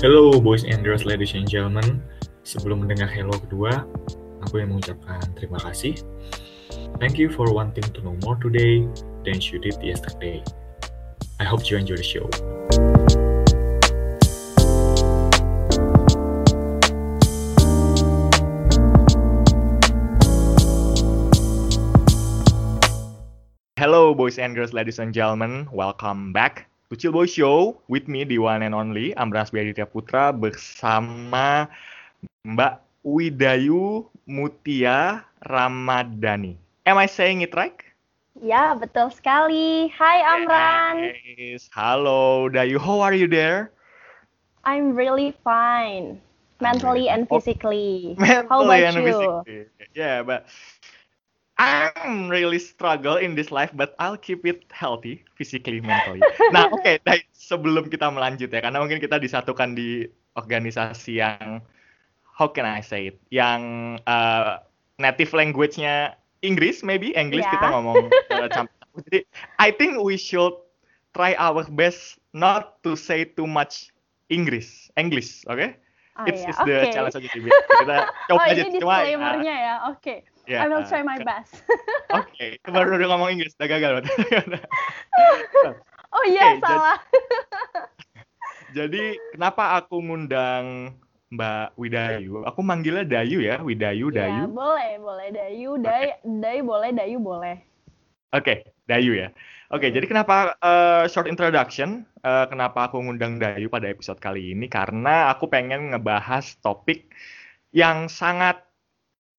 Hello boys and girls, ladies and gentlemen. Sebelum mendengar hello kedua, aku yang mengucapkan terima kasih. Thank you for wanting to know more today than you did yesterday. I hope you enjoy the show. Hello boys and girls, ladies and gentlemen. Welcome back Chill Boy Show with me, the one and only Ambras Biaditya Putra bersama Mbak Widayu Mutia Ramadhani. Am I saying it right? Ya, betul sekali. Hai Amran. Yes. Halo Dayu, how are you there? I'm really fine. Mentally and Oh, physically. Mentally How about and you? physically. Yeah, but I'm really struggle in this life, but I'll keep it healthy, physically, mentally. Nah, oke, Dai, sebelum kita melanjut ya, karena mungkin kita disatukan di organisasi yang, how can I say it, yang uh, native language-nya Inggris, maybe English Ya. kita ngomong uh, campur. Jadi, I think we should try our best not to say too much English, English, oke? Ah, it's, ya, it's the oke. challenge aja sih. Kita coba Oh, aja ini ya, disclaimer-nya ya. Oke. Ya, I will try my ke- best. Oke, baru udah ngomong Inggris, udah gagal. oh iya, salah. Jadi kenapa aku ngundang Mbak Widayu? Aku manggilnya Dayu ya, Widayu, Ya, Dayu. boleh, boleh. Dayu, Day, Day boleh, Dayu boleh. Oke, Dayu ya. Oke, jadi kenapa eh, short introduction? Eh, kenapa aku ngundang Dayu pada episode kali ini? Karena aku pengen ngebahas topik yang sangat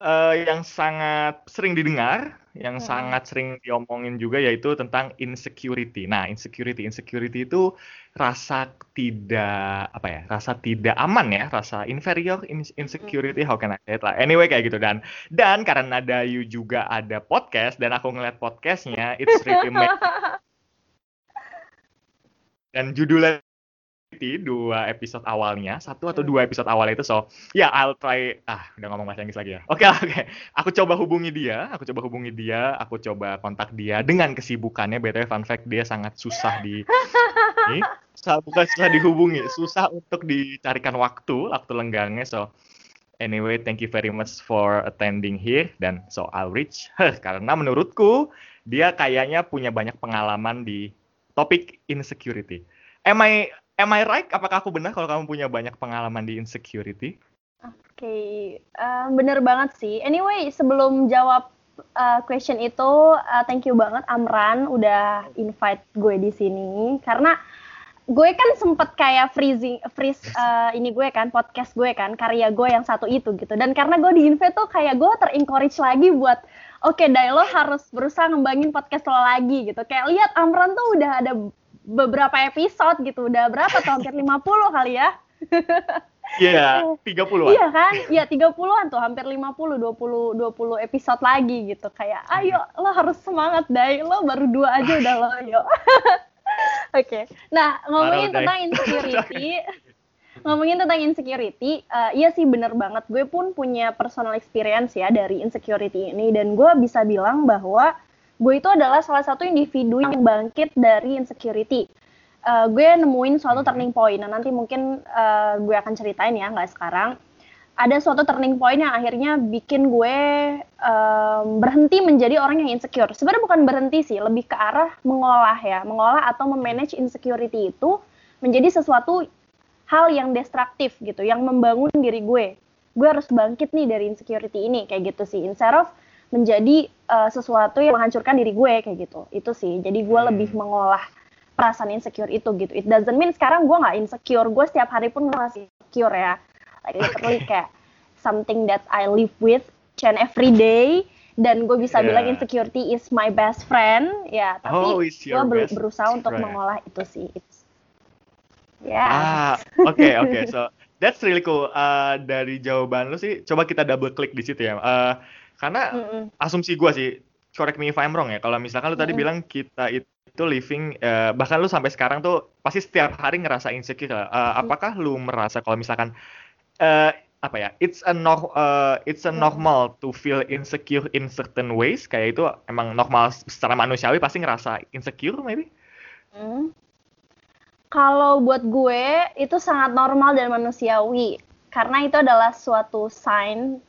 eh, yang sangat sering didengar, yang Hmm. sangat sering diomongin juga yaitu tentang insecurity. Nah, insecurity, insecurity itu rasa tidak apa ya, rasa tidak aman ya, rasa inferior, in- insecurity, how can I say it lah. Anyway kayak gitu dan dan karena Dayu juga ada podcast dan aku ngeliat podcastnya, it's really dan judulnya dua episode awalnya satu atau dua episode awal itu so ya I'll try ah udah ngomong bahasa Inggris lagi ya. Oke lah oke aku coba hubungi dia aku coba hubungi dia aku coba kontak dia dengan kesibukannya. Btw fun fact dia sangat susah di ini susah bukan susah dihubungi susah untuk dicarikan waktu waktu lenggangnya so anyway thank you very much for attending here dan so I'll reach her karena menurutku dia kayaknya punya banyak pengalaman di topik insecurity. Am I am I right? Apakah aku benar kalau kamu punya banyak pengalaman di insecurity? Oke, eh, bener banget sih. Anyway, sebelum jawab eh, question itu, eh, thank you banget Amran udah invite gue di sini. Karena gue kan sempet kayak freezing freeze eh, ini gue kan podcast gue kan karya gue yang satu itu gitu. Dan karena gue di invite tuh kayak gue terencourage lagi buat oke Dai lo harus berusaha ngembangin podcast lo lagi gitu. Kayak lihat Amran tuh udah ada beberapa episode gitu udah berapa tuh hampir 50 kali ya Iya, 30-an. Iya kan? Iya 30-an tuh, hampir 50, 20 20 episode lagi gitu. Kayak ayo lo harus semangat, Dai. Lo baru dua aja udah lo, ayo. Oke. Nah, ngomongin Parah, tentang insecurity, ngomongin tentang insecurity, eh, iya sih bener banget. Gue pun punya personal experience ya dari insecurity ini dan gue bisa bilang bahwa gue itu adalah salah satu individu yang bangkit dari insecurity. Eh, gue nemuin suatu turning point. Nah, nanti mungkin eh, gue akan ceritain ya, nggak sekarang. Ada suatu turning point yang akhirnya bikin gue em, berhenti menjadi orang yang insecure. Sebenarnya bukan berhenti sih, lebih ke arah mengolah ya, mengolah atau memanage insecurity itu menjadi sesuatu hal yang destruktif gitu, yang membangun diri gue. Gue harus bangkit nih dari insecurity ini, kayak gitu sih. Instead of menjadi eh, sesuatu yang menghancurkan diri gue kayak gitu. Itu sih. Jadi gue Hmm. lebih mengolah perasaan insecure itu gitu. It doesn't mean sekarang gue nggak insecure. Gue setiap hari pun masih insecure ya. Like literally kayak something that I live with each and every day. Dan gue bisa Yeah. bilang insecurity is my best friend. Ya, tapi Oh, gue ber- berusaha untuk friend. mengolah itu sih. It's, ya. Ah, oke oke. So that's really cool. Uh, dari jawaban lu sih, coba kita double klik di situ ya. Uh, karena Mm-mm. asumsi gua sih, correct me if I'm wrong ya. Kalau misalkan lu tadi Mm-mm. bilang kita itu living, uh, bahkan lu sampai sekarang tuh pasti setiap hari ngerasa insecure. Uh, Mm. apakah lu merasa kalau misalkan uh, apa ya? It's a no, uh, it's a Mm. normal to feel insecure in certain ways. Kayak itu emang normal secara manusiawi pasti ngerasa insecure maybe. Hmm. Kalau buat gue itu sangat normal dan manusiawi karena itu adalah suatu sign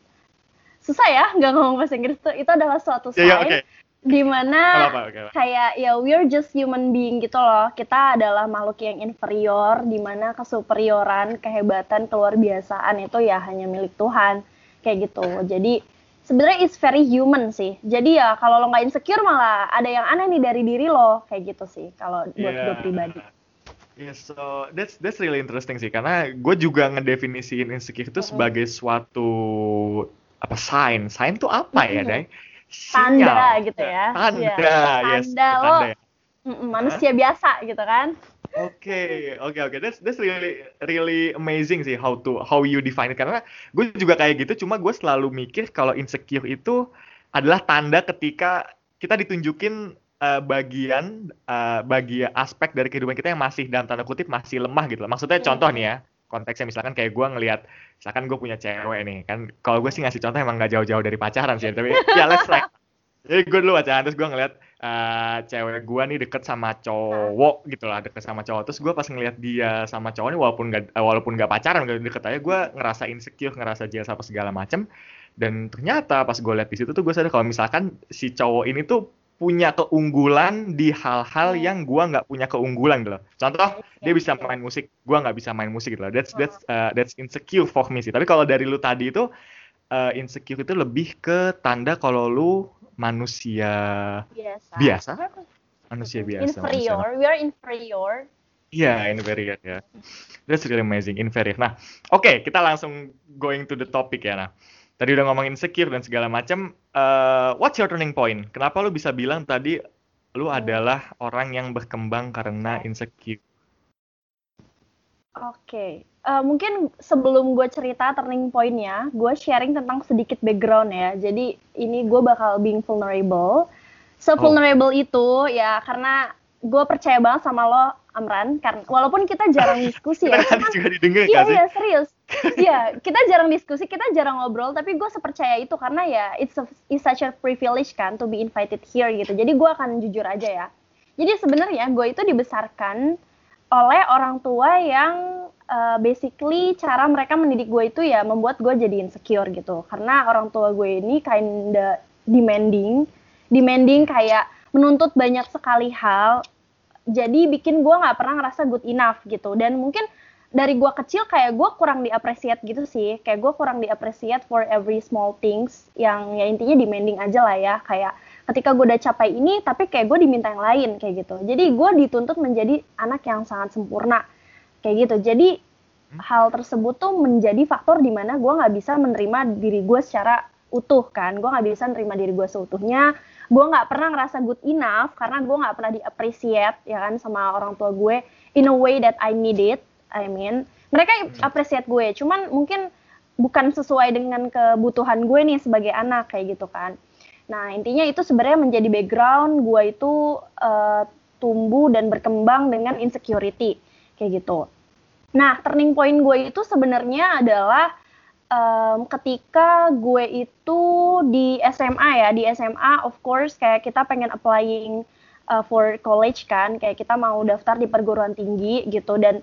susah ya nggak ngomong bahasa Inggris tuh. Itu adalah suatu sign Ya, ya, oke. di mana Nggak apa-apa, oke. kayak ya we're just human being gitu loh. Kita adalah makhluk yang inferior di mana kesuperioran kehebatan keluar biasaan itu ya hanya milik Tuhan. Kayak gitu. Jadi sebenarnya it's very human sih. Jadi ya kalau lo nggak insecure malah ada yang aneh nih dari diri lo. Kayak gitu sih kalau buat gue Yeah. pribadi. Yeah, so that's that's really interesting sih. Karena gue juga ngedefinisiin insecure itu sebagai suatu apa sign. Sign tuh apa ya, Mm-mm. Day? Tanda gitu ya. Tanda, Iya. yes. Tanda lo. Tanda ya. Mm-mm, manusia biasa gitu kan Oke, oke, oke. That's that's really really amazing sih how to how you define it karena gue juga kayak gitu. Cuma gue selalu mikir kalau insecure itu adalah tanda ketika kita ditunjukin eh, bagian eh, bagian aspek dari kehidupan kita yang masih dalam tanda kutip masih lemah gitu. Maksudnya Hmm. contoh nih ya konteksnya. Misalkan kayak gue ngelihat misalkan gue punya cewek nih kan kalau gue sih ngasih contoh emang nggak jauh-jauh dari pacaran sih tapi ya let's like jadi gue dulu pacaran terus gue ngeliat eh, cewek gue nih deket sama cowok gitu lah deket sama cowok. Terus gue pas ngeliat dia sama cowok nih walaupun gak walaupun gak pacaran gak deket aja gue ngerasa insecure ngerasa jealous apa segala macem. Dan ternyata pas gue liat di situ tuh gue sadar kalau misalkan si cowok ini tuh punya keunggulan di hal-hal Hmm. yang gue nggak punya keunggulan gitu loh. Contoh dia bisa main musik, gue nggak bisa main musik gitu loh. That's that's uh, that's insecure for me sih. Tapi kalau dari lu tadi itu uh, insecure itu lebih ke tanda kalau lu manusia biasa biasa, manusia biasa. manusia inferior we are inferior Iya, inferior ya. That's really amazing, inferior. Nah, oke, kita langsung going to the topic ya. Nah, tadi udah ngomongin insecure dan segala macam. Eh, what's your turning point? Kenapa lu bisa bilang tadi lu adalah orang yang berkembang karena insecure? Oke, Eh, mungkin sebelum gue cerita turning point-nya, gue sharing tentang sedikit background ya. Jadi ini gue bakal being vulnerable. Se-vulnerable itu ya karena gue percaya banget sama lo, Amran. Karena walaupun kita jarang diskusi ya, kan cuman juga didengar Iya iya serius. Iya kita jarang diskusi, kita jarang ngobrol, tapi gue sepercaya itu karena ya it's, a, it's such a privilege kan to be invited here gitu. Jadi gue akan jujur aja ya. Jadi sebenarnya gue itu dibesarkan oleh orang tua yang uh, basically cara mereka mendidik gue itu ya membuat gue jadi insecure gitu. Karena orang tua gue ini kinda demanding, demanding kayak menuntut banyak sekali hal. Jadi bikin gue nggak pernah ngerasa good enough gitu. Dan mungkin dari gue kecil kayak gue kurang diapresiat gitu sih. Kayak gue kurang diapresiat for every small things yang ya intinya demanding aja lah ya. Kayak ketika gue udah capai ini tapi kayak gue diminta yang lain kayak gitu. Jadi gue dituntut menjadi anak yang sangat sempurna kayak gitu. Jadi hal tersebut tuh menjadi faktor di mana gue nggak bisa menerima diri gue secara utuh kan. Gue nggak bisa menerima diri gue seutuhnya. Gue nggak pernah ngerasa good enough karena gue nggak pernah diapresiat ya kan sama orang tua gue in a way that I need it. I mean, mereka apresiat gue, cuman mungkin bukan sesuai dengan kebutuhan gue nih sebagai anak kayak gitu kan. Nah intinya itu sebenarnya menjadi background gue itu uh, tumbuh dan berkembang dengan insecurity kayak gitu. Nah turning point gue itu sebenarnya adalah um, ketika gue itu di SMA ya di SMA of course kayak kita pengen applying uh, for college kan kayak kita mau daftar di perguruan tinggi gitu dan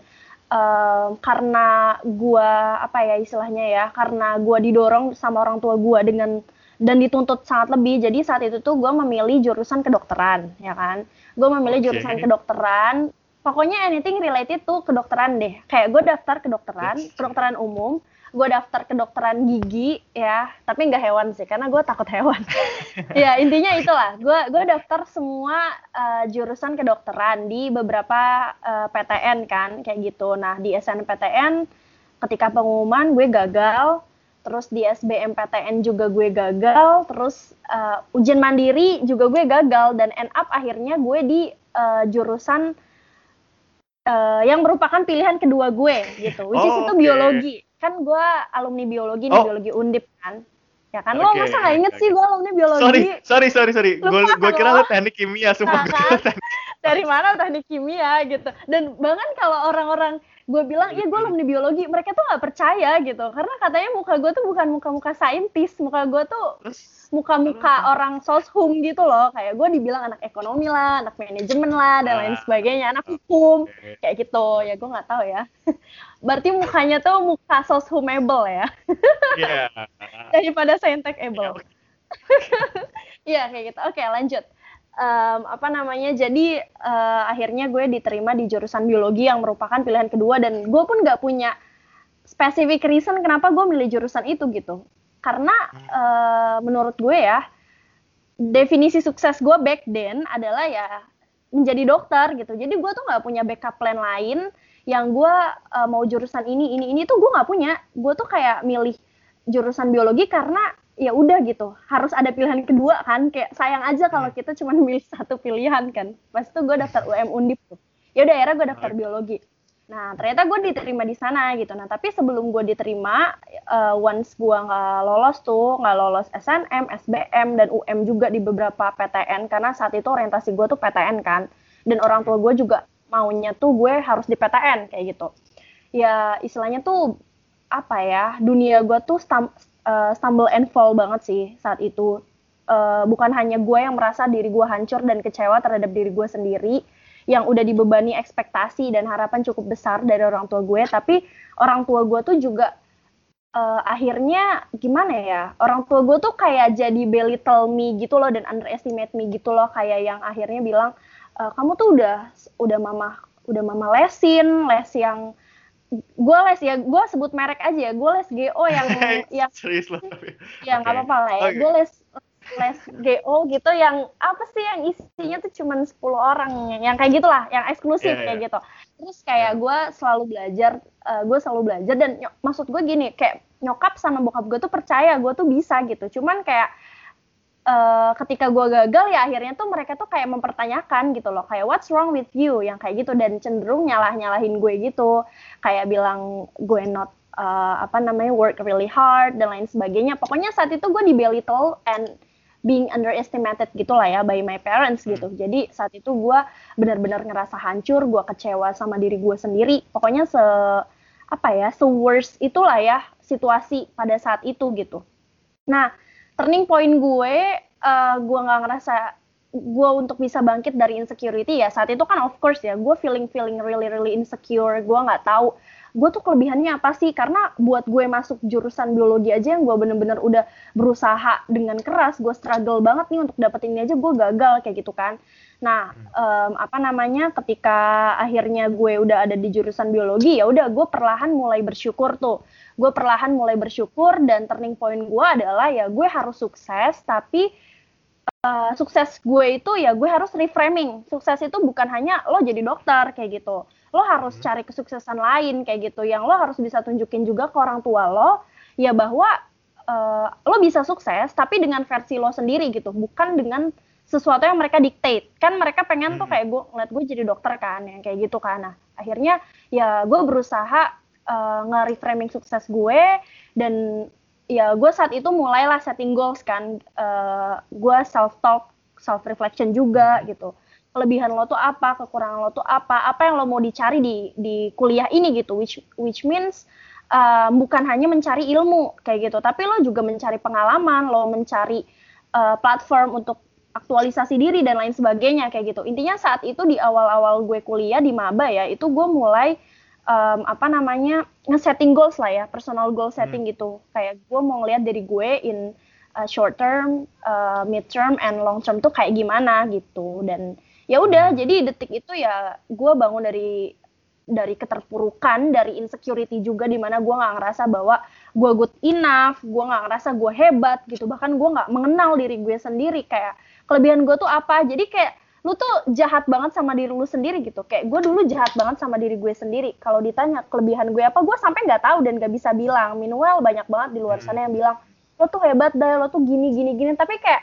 um, karena gue apa ya istilahnya ya karena gue didorong sama orang tua gue dengan dan dituntut sangat lebih jadi saat itu tuh gue memilih jurusan kedokteran ya kan? Gue memilih Oke. jurusan kedokteran pokoknya anything related tuh kedokteran deh. Kayak gue daftar kedokteran kedokteran umum gue daftar kedokteran gigi ya. Tapi nggak hewan sih karena gue takut hewan. Ya intinya itulah. Gue gue daftar semua uh, jurusan kedokteran di beberapa uh, PTN kan kayak gitu. Nah di SNPTN ketika pengumuman gue gagal terus di SBMPTN juga gue gagal terus uh, ujian mandiri juga gue gagal dan end up akhirnya gue di uh, jurusan uh, yang merupakan pilihan kedua gue gitu. Which is Oh, itu oke. biologi kan gue alumni biologi nih Oh. biologi undip kan ya kan lo Oke, masa nggak inget oke, sih gue alumni biologi Sorry, sorry, sorry, sorry. Gue kira lo. teknik kimia, sumpah Nah, gue kira kan? dari mana teknik kimia gitu dan bahkan kalau orang-orang gue bilang iya gue alumni biologi. Mereka tuh nggak percaya gitu. Karena katanya muka gue tuh bukan muka-muka saintis. Muka gue tuh muka-muka orang soshum gitu loh. Kayak gue dibilang anak ekonomi lah anak manajemen lah dan lain Ah. sebagainya. Anak hukum. Kayak gitu. Ya gue nggak tahu ya. Berarti mukanya tuh muka soshumable ya? Iya. daripada saintekable. Iya kayak gitu. Oke lanjut. Em, apa namanya? Jadi eh, akhirnya gue diterima di jurusan biologi yang merupakan pilihan kedua dan gue pun nggak punya specific reason kenapa gue milih jurusan itu gitu. Karena eh, menurut gue ya definisi sukses gue back then adalah ya menjadi dokter gitu. Jadi gue tuh nggak punya backup plan lain yang gue eh, mau jurusan ini ini ini tuh gue nggak punya. Gue tuh kayak milih jurusan biologi karena ya udah gitu. Harus ada pilihan kedua kan? Kayak sayang aja kalau kita cuma milih satu pilihan kan. Pas itu gue daftar UM Undip tuh. Ya udah akhirnya gue daftar biologi. Nah ternyata gue diterima di sana gitu. Nah tapi sebelum gue diterima eh, once gue nggak lolos tuh nggak lolos SNM SBM dan UM juga di beberapa PTN karena saat itu orientasi gue tuh PTN kan. Dan orang tua gue juga maunya tuh gue harus di PTN kayak gitu. Ya istilahnya tuh apa ya dunia gue tuh uh, stumble and fall banget sih saat itu. Uh, bukan hanya gue yang merasa diri gue hancur dan kecewa terhadap diri gue sendiri yang udah dibebani ekspektasi dan harapan cukup besar dari orang tua gue tapi orang tua gue tuh juga uh, akhirnya gimana ya orang tua gue tuh kayak jadi belittle me gitu loh dan underestimate me gitu loh kayak yang akhirnya bilang "E, kamu tuh udah udah mama udah mama lesin les yang gue les ya gue sebut merek aja ya gue les GO yang yang Serius loh tapi. ya nggak Oke. apa-apa lah ya Oke. gue les les GO gitu yang apa sih yang isinya tuh cuman 10 orang yang, yang kayak gitulah yang eksklusif Iya, kayak iya. gitu terus kayak gue selalu belajar gue selalu belajar dan maksud gue gini kayak nyokap sama bokap gue tuh percaya gue tuh bisa gitu cuman kayak eh, ketika gue gagal ya akhirnya tuh mereka tuh kayak mempertanyakan gitu loh. Kayak what's wrong with you? Yang kayak gitu. Dan cenderung nyalah nyalahin gue gitu. Kayak bilang gue not uh, apa namanya work really hard dan lain sebagainya. Pokoknya saat itu gue di belittle and being underestimated gitu lah ya by my parents gitu. Jadi saat itu gue benar-benar ngerasa hancur gue kecewa sama diri gue sendiri. Pokoknya se apa ya se worst itulah ya situasi pada saat itu gitu. Nah turning point gue uh, gue nggak ngerasa gue untuk bisa bangkit dari insecurity ya saat itu kan of course ya gue feeling feeling really really insecure gue nggak tahu gue tuh kelebihannya apa sih? Karena buat gue masuk jurusan biologi aja yang gue bener-bener udah berusaha dengan keras gue struggle banget nih untuk dapetin ini aja gue gagal kayak gitu kan. Nah em, apa namanya ketika akhirnya gue udah ada di jurusan biologi ya udah gue perlahan mulai bersyukur tuh gue perlahan mulai bersyukur dan turning point gue adalah ya gue harus sukses tapi uh, sukses gue itu ya gue harus reframing. Sukses itu bukan hanya lo jadi dokter kayak gitu. Lo harus cari kesuksesan lain kayak gitu. Yang lo harus bisa tunjukin juga ke orang tua lo ya bahwa uh, lo bisa sukses tapi dengan versi lo sendiri gitu. Bukan dengan sesuatu yang mereka dictate. Kan mereka pengen tuh Hmm. kayak gue ngeliat gue jadi dokter kan yang kayak gitu kan. Nah akhirnya ya gue berusaha uh, nge-reframing sukses gue dan ya gue saat itu mulailah setting goals kan. Uh, gue self talk self reflection juga gitu. Kelebihan lo tuh apa kekurangan lo tuh apa apa yang lo mau dicari di di kuliah ini gitu. Which which means uh, bukan hanya mencari ilmu kayak gitu. Tapi lo juga mencari pengalaman lo mencari uh, platform untuk aktualisasi diri dan lain sebagainya kayak gitu. Intinya saat itu di awal-awal gue kuliah di maba ya itu gue mulai um, apa namanya nge-setting goals lah ya personal goal setting gitu. Kayak gue mau ngeliat dari gue in uh, short term, uh, mid term, and long term tuh kayak gimana gitu. Dan ya udah jadi detik itu ya gue bangun dari dari keterpurukan dari insecurity juga di mana gue nggak ngerasa bahwa gue good enough gue nggak ngerasa gue hebat gitu. Bahkan gue nggak mengenal diri gue sendiri. Kayak kelebihan gue tuh apa? Jadi kayak lu tuh jahat banget sama diri lu sendiri gitu. Kayak gue dulu jahat banget sama diri gue sendiri. Kalau ditanya kelebihan gue apa gue sampai nggak tahu dan nggak bisa bilang. Meanwhile banyak banget di luar sana yang bilang lo tuh hebat dah lo tuh gini gini gini. Tapi kayak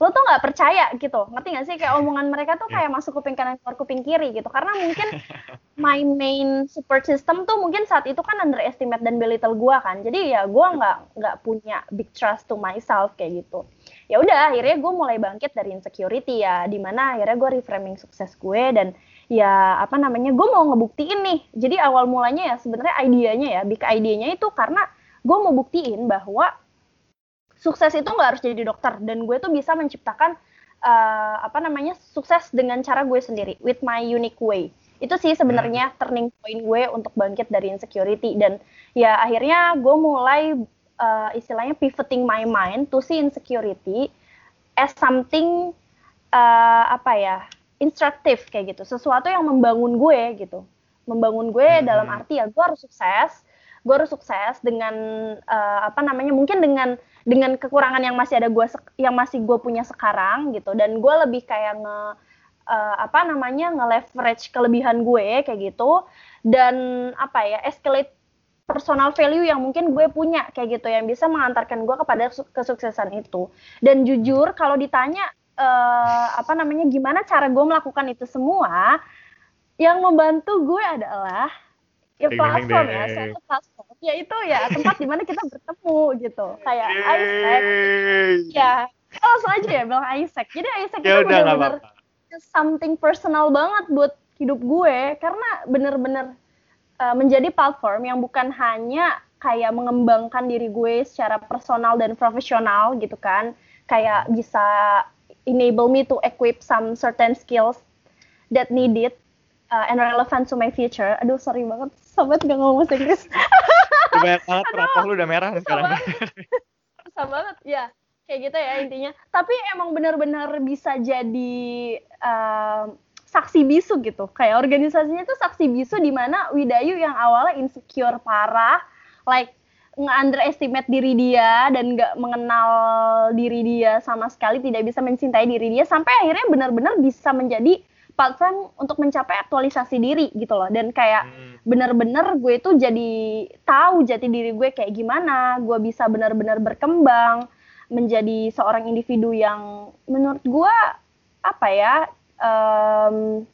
lo tuh nggak percaya gitu. Ngerti gak sih? Kayak omongan mereka tuh kayak masuk kuping kanan keluar kuping kiri gitu. Karena mungkin my main support system tuh mungkin saat itu kan underestimate dan belittle gue kan. Jadi ya gue nggak nggak punya big trust to myself kayak gitu ya udah akhirnya gue mulai bangkit dari insecurity ya di mana akhirnya gue reframing sukses gue dan ya apa namanya gue mau ngebuktiin nih jadi awal mulanya ya sebenarnya idenya ya big idenya itu karena gue mau buktiin bahwa sukses itu nggak harus jadi dokter dan gue tuh bisa menciptakan uh, apa namanya sukses dengan cara gue sendiri with my unique way itu sih sebenarnya hmm. turning point gue untuk bangkit dari insecurity dan ya akhirnya gue mulai uh, istilahnya pivoting my mind to see insecurity as something uh, apa ya instruktif kayak gitu. Sesuatu yang membangun gue gitu. Membangun gue hmm. dalam arti ya gue harus sukses gue harus sukses dengan uh, apa namanya mungkin dengan dengan kekurangan yang masih ada gue yang masih gue punya sekarang gitu. Dan gue lebih kayak nge uh, apa namanya nge-leverage kelebihan gue kayak gitu. Dan apa ya escalate personal value yang mungkin gue punya kayak gitu yang bisa mengantarkan gue kepada kesuksesan itu. Dan jujur kalau ditanya uh, apa namanya gimana cara gue melakukan itu semua yang membantu gue adalah ya platform ya satu platform. Ya itu ya tempat di mana kita bertemu gitu. Kayak Isaac. Ya. Langsung aja ya bilang Isaac. Jadi Isaac ya itu benar-benar something personal banget buat hidup gue karena bener-bener uh, menjadi platform yang bukan hanya kayak mengembangkan diri gue secara personal dan profesional gitu kan kayak bisa enable me to equip some certain skills that needed uh, and relevant to my future. Aduh, sorry banget, sobat gak ngomong bahasa Inggris. Banyak banget, rapor lu udah merah sekarang. Susah banget, ya kayak gitu ya intinya tapi emang benar-benar bisa jadi uh, saksi bisu gitu kayak organisasinya tuh saksi bisu di mana Widayu yang awalnya insecure parah like nge-underestimate diri dia dan nggak mengenal diri dia sama sekali tidak bisa mencintai diri dia sampai akhirnya benar-benar bisa menjadi platform untuk mencapai aktualisasi diri gitu loh dan kayak hmm. benar-benar gue tuh jadi tahu jati diri gue kayak gimana gue bisa benar-benar berkembang menjadi seorang individu yang menurut gue apa ya um,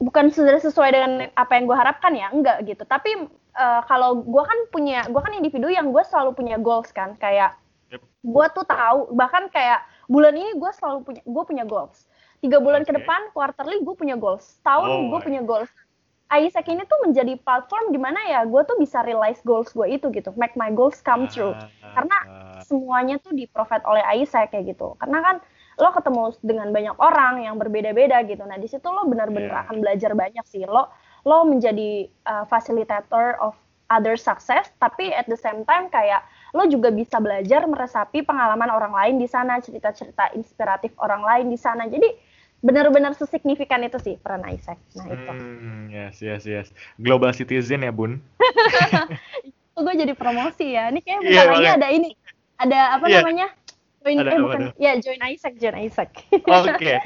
bukan sudah sesuai dengan apa yang gue harapkan ya enggak gitu tapi uh, kalau gue kan punya gue kan individu yang gue selalu punya goals kan kayak yep. gue tuh tahu bahkan kayak bulan ini gue selalu punya gue punya goals tiga bulan okay. ke depan quarterly gue punya goals tahun oh, gue punya goals Isaac ini tuh menjadi platform di mana ya gue tuh bisa realize goals gue itu gitu, make my goals come true. Karena semuanya tuh di provide oleh Isaac kayak gitu. Karena kan lo ketemu dengan banyak orang yang berbeda-beda gitu. Nah di situ lo benar-benar yeah. akan belajar banyak sih. Lo lo menjadi uh, facilitator of other success, tapi at the same time kayak lo juga bisa belajar meresapi pengalaman orang lain di sana, cerita-cerita inspiratif orang lain di sana. Jadi benar-benar sesignifikan itu sih peran Isaac. Nah itu. Hmm, yes, yes, yes. Global citizen ya bun. itu gue jadi promosi ya. Ini kayak iya, bentar yeah, lagi ada ini, ada apa yeah. namanya? Join, ada, eh bukan, ya join Isaac, join Isaac. Oke. okay.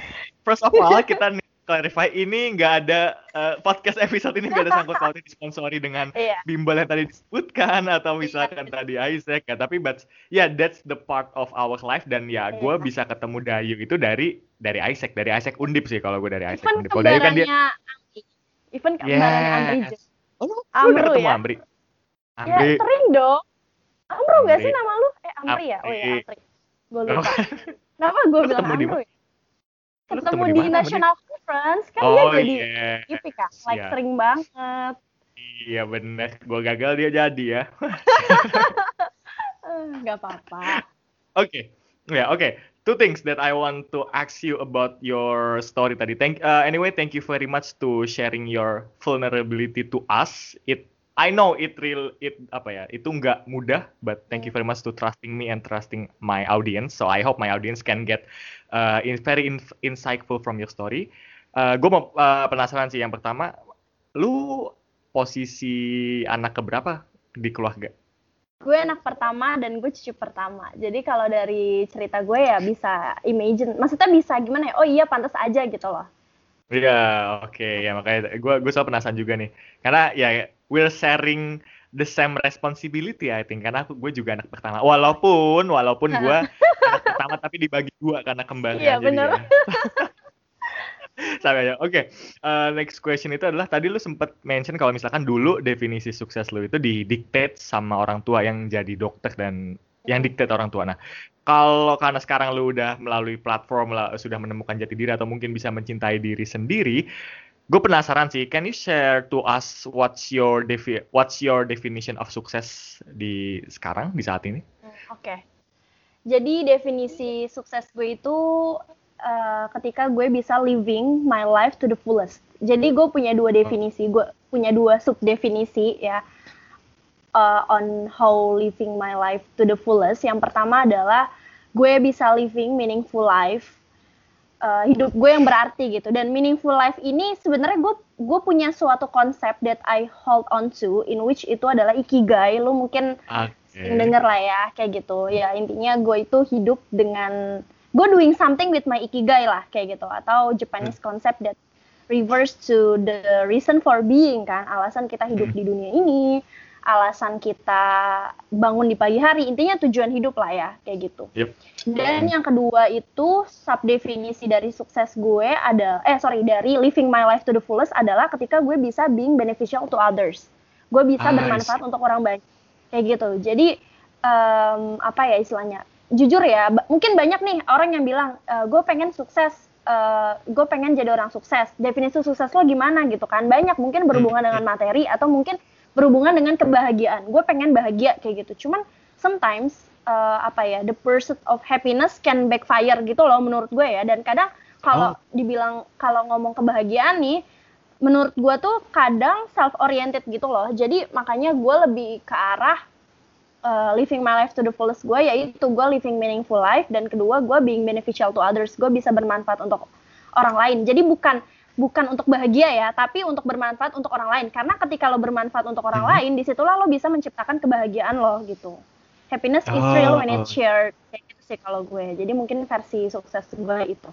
First of all kita nih clarify ini nggak ada uh, podcast episode ini nggak ada sangkut pautnya disponsori dengan yeah. bimbel yang tadi disebutkan atau misalkan yeah. tadi Isaac ya tapi but yeah that's the part of our life dan ya yeah. gue bisa ketemu Dayu itu dari dari Isaac dari Isaac Undip sih kalau gue dari Isaac Even Undip kalau Dayu kan dia Even kembarannya yes. Amri Oh, lu Amru ketemu ya? Amri. Amri. Ya, sering dong. Amru Amri. gak sih nama lu? Eh, Amri, Amri. ya? Oh iya, Amri. Gue lupa. Kenapa gue bilang Amru ya? ketemu di National Conference kan oh, dia jadi yeah. IP kan like yeah. sering banget iya bener gue gagal dia jadi ya nggak apa-apa oke okay. ya yeah, oke okay. two things that I want to ask you about your story tadi thank uh, anyway thank you very much to sharing your vulnerability to us it I know it real it apa ya itu nggak mudah but thank you very much to trusting me and trusting my audience so I hope my audience can get uh, in, very in, insightful from your story. Uh, gue mau uh, penasaran sih yang pertama, lu posisi anak keberapa di keluarga? Gue anak pertama dan gue cucu pertama. Jadi kalau dari cerita gue ya bisa imagine, maksudnya bisa gimana ya? Oh iya pantas aja gitu loh. Iya, yeah, oke okay. ya makanya gue gue selalu penasaran juga nih. Karena ya we're sharing the same responsibility I think karena aku gue juga anak pertama walaupun walaupun gue anak pertama tapi dibagi dua karena kembar iya benar. Sampai aja. Oke, okay. uh, next question itu adalah tadi lu sempat mention kalau misalkan dulu definisi sukses lu itu didiktate sama orang tua yang jadi dokter dan yang diktat orang tua. Nah, kalau karena sekarang lu udah melalui platform lah, sudah menemukan jati diri atau mungkin bisa mencintai diri sendiri, gue penasaran sih. Can you share to us what's your defi what's your definition of sukses di sekarang di saat ini? Oke. Okay. Jadi definisi sukses gue itu uh, ketika gue bisa living my life to the fullest. Jadi gue punya dua definisi, gue punya dua sub definisi ya uh, on how living my life to the fullest. Yang pertama adalah gue bisa living meaningful life, uh, hidup gue yang berarti gitu. Dan meaningful life ini sebenarnya gue gue punya suatu konsep that I hold on to, in which itu adalah ikigai. Lu mungkin okay. denger lah ya kayak gitu. Ya intinya gue itu hidup dengan gue doing something with my ikigai lah kayak gitu atau Japanese concept that reverse to the reason for being kan alasan kita hidup di dunia ini alasan kita bangun di pagi hari intinya tujuan hidup lah ya kayak gitu. Yep. dan yang kedua itu sub definisi dari sukses gue ada eh sorry dari living my life to the fullest adalah ketika gue bisa being beneficial to others. Gue bisa ah, bermanfaat untuk orang banyak kayak gitu. Jadi um, apa ya istilahnya? Jujur ya mungkin banyak nih orang yang bilang e, gue pengen sukses uh, gue pengen jadi orang sukses. Definisi sukses lo gimana gitu kan? Banyak mungkin berhubungan dengan hmm. materi atau mungkin berhubungan dengan kebahagiaan. Gue pengen bahagia kayak gitu. Cuman sometimes uh, apa ya the pursuit of happiness can backfire gitu loh menurut gue ya. Dan kadang kalau oh. dibilang kalau ngomong kebahagiaan nih, menurut gue tuh kadang self oriented gitu loh. Jadi makanya gue lebih ke arah uh, living my life to the fullest gue yaitu gue living meaningful life dan kedua gue being beneficial to others. Gue bisa bermanfaat untuk orang lain. Jadi bukan bukan untuk bahagia ya, tapi untuk bermanfaat untuk orang lain. Karena ketika lo bermanfaat untuk orang hmm. lain, di situlah lo bisa menciptakan kebahagiaan lo gitu. Happiness is oh, real when it's oh. shared. Kayak gitu sih kalau gue. Jadi mungkin versi sukses gue itu.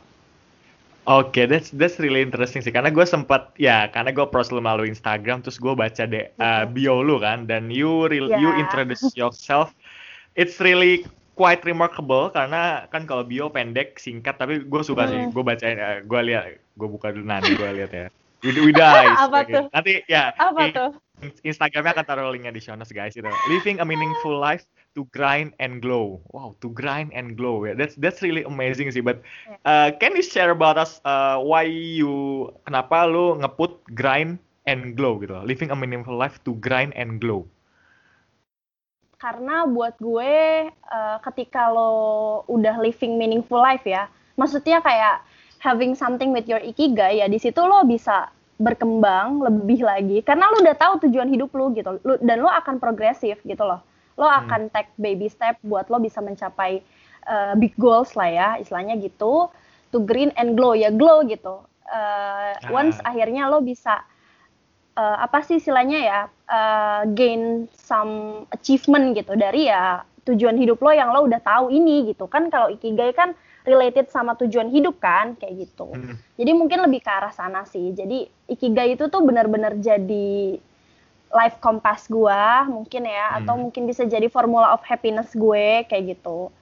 Oke, okay, that's that's really interesting sih. Karena gue sempat ya, karena gue pros lu melalui Instagram, terus gue baca deh uh, bio lu kan, dan you real yeah. you introduce yourself. It's really quite remarkable karena kan kalau bio pendek singkat tapi gue suka hmm. sih gue bacain uh, gue lihat gue buka dulu nanti gue lihat ya. Widai apa tuh? Nanti ya apa tuh? Instagramnya akan taruh linknya di show notes guys itu living a meaningful life to grind and glow. Wow to grind and glow ya. Yeah, that's that's really amazing sih but uh, can you share about us uh, why you kenapa lu ngeput grind and glow gitu? Living a meaningful life to grind and glow. Karena buat gue uh, ketika lo udah living meaningful life ya maksudnya kayak having something with your ikigai ya di situ lo bisa berkembang lebih lagi. Karena lo udah tahu tujuan hidup lo gitu. Lo, dan lo akan progresif gitu loh. Lo hmm. akan take baby step buat lo bisa mencapai uh, big goals lah ya istilahnya gitu to green and glow ya glow gitu. Uh, ah. once akhirnya lo bisa uh, apa sih istilahnya ya uh, gain some achievement gitu dari ya tujuan hidup lo yang lo udah tahu ini gitu. Kan kalau ikigai kan related sama tujuan hidup kan kayak gitu hmm. jadi mungkin lebih ke arah sana sih jadi ikigai itu tuh benar-benar jadi life compass gue mungkin ya hmm. atau mungkin bisa jadi formula of happiness gue kayak gitu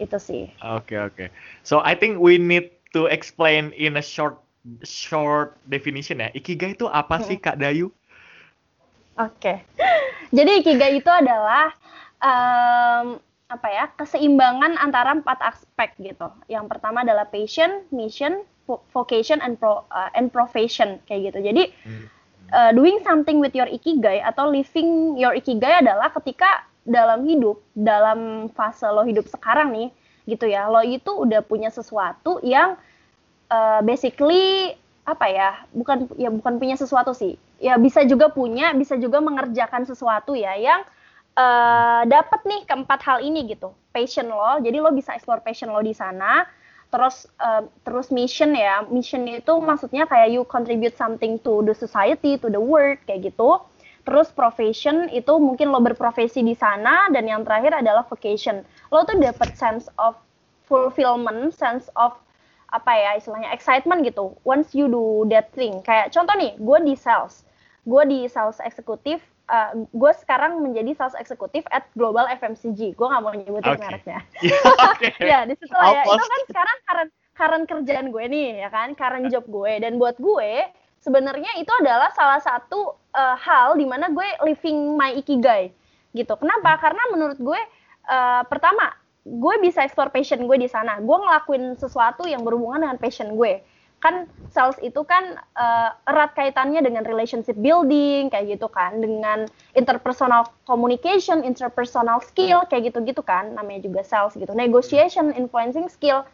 itu sih oke okay, oke okay. so I think we need to explain in a short short definition ya. Ikigai itu apa sih Kak Dayu? Oke. Okay. Jadi ikigai itu adalah um, apa ya? keseimbangan antara empat aspek gitu. Yang pertama adalah passion, mission, vocation and pro, uh, and profession kayak gitu. Jadi hmm. uh, doing something with your ikigai atau living your ikigai adalah ketika dalam hidup, dalam fase lo hidup sekarang nih gitu ya. Lo itu udah punya sesuatu yang uh, basically apa ya bukan ya bukan punya sesuatu sih ya bisa juga punya bisa juga mengerjakan sesuatu ya yang uh, dapat nih keempat hal ini gitu. Passion lo jadi lo bisa explore passion lo di sana. Terus uh, terus mission ya. Mission itu maksudnya kayak you contribute something to the society to the world kayak gitu. Terus profession itu mungkin lo berprofesi di sana dan yang terakhir adalah vocation. Lo tuh dapat sense of fulfillment sense of apa ya istilahnya excitement gitu once you do that thing. Kayak contoh nih gue di sales. Gue di sales eksekutif uh, gue sekarang menjadi sales eksekutif at global FMCG gue nggak mau nyebutin okay. mereknya. Okay. ya di situ lah ya. Itu kan sekarang current current kerjaan gue nih ya kan? Current job gue. Dan buat gue sebenarnya itu adalah salah satu uh, hal di mana gue living my ikigai. Gitu. Kenapa? Karena menurut gue uh, pertama gue bisa explore passion gue di sana. Gue ngelakuin sesuatu yang berhubungan dengan passion gue kan sales itu kan uh, erat kaitannya dengan relationship building kayak gitu kan dengan interpersonal communication interpersonal skill kayak gitu-gitu kan namanya juga sales gitu. Negotiation influencing skill.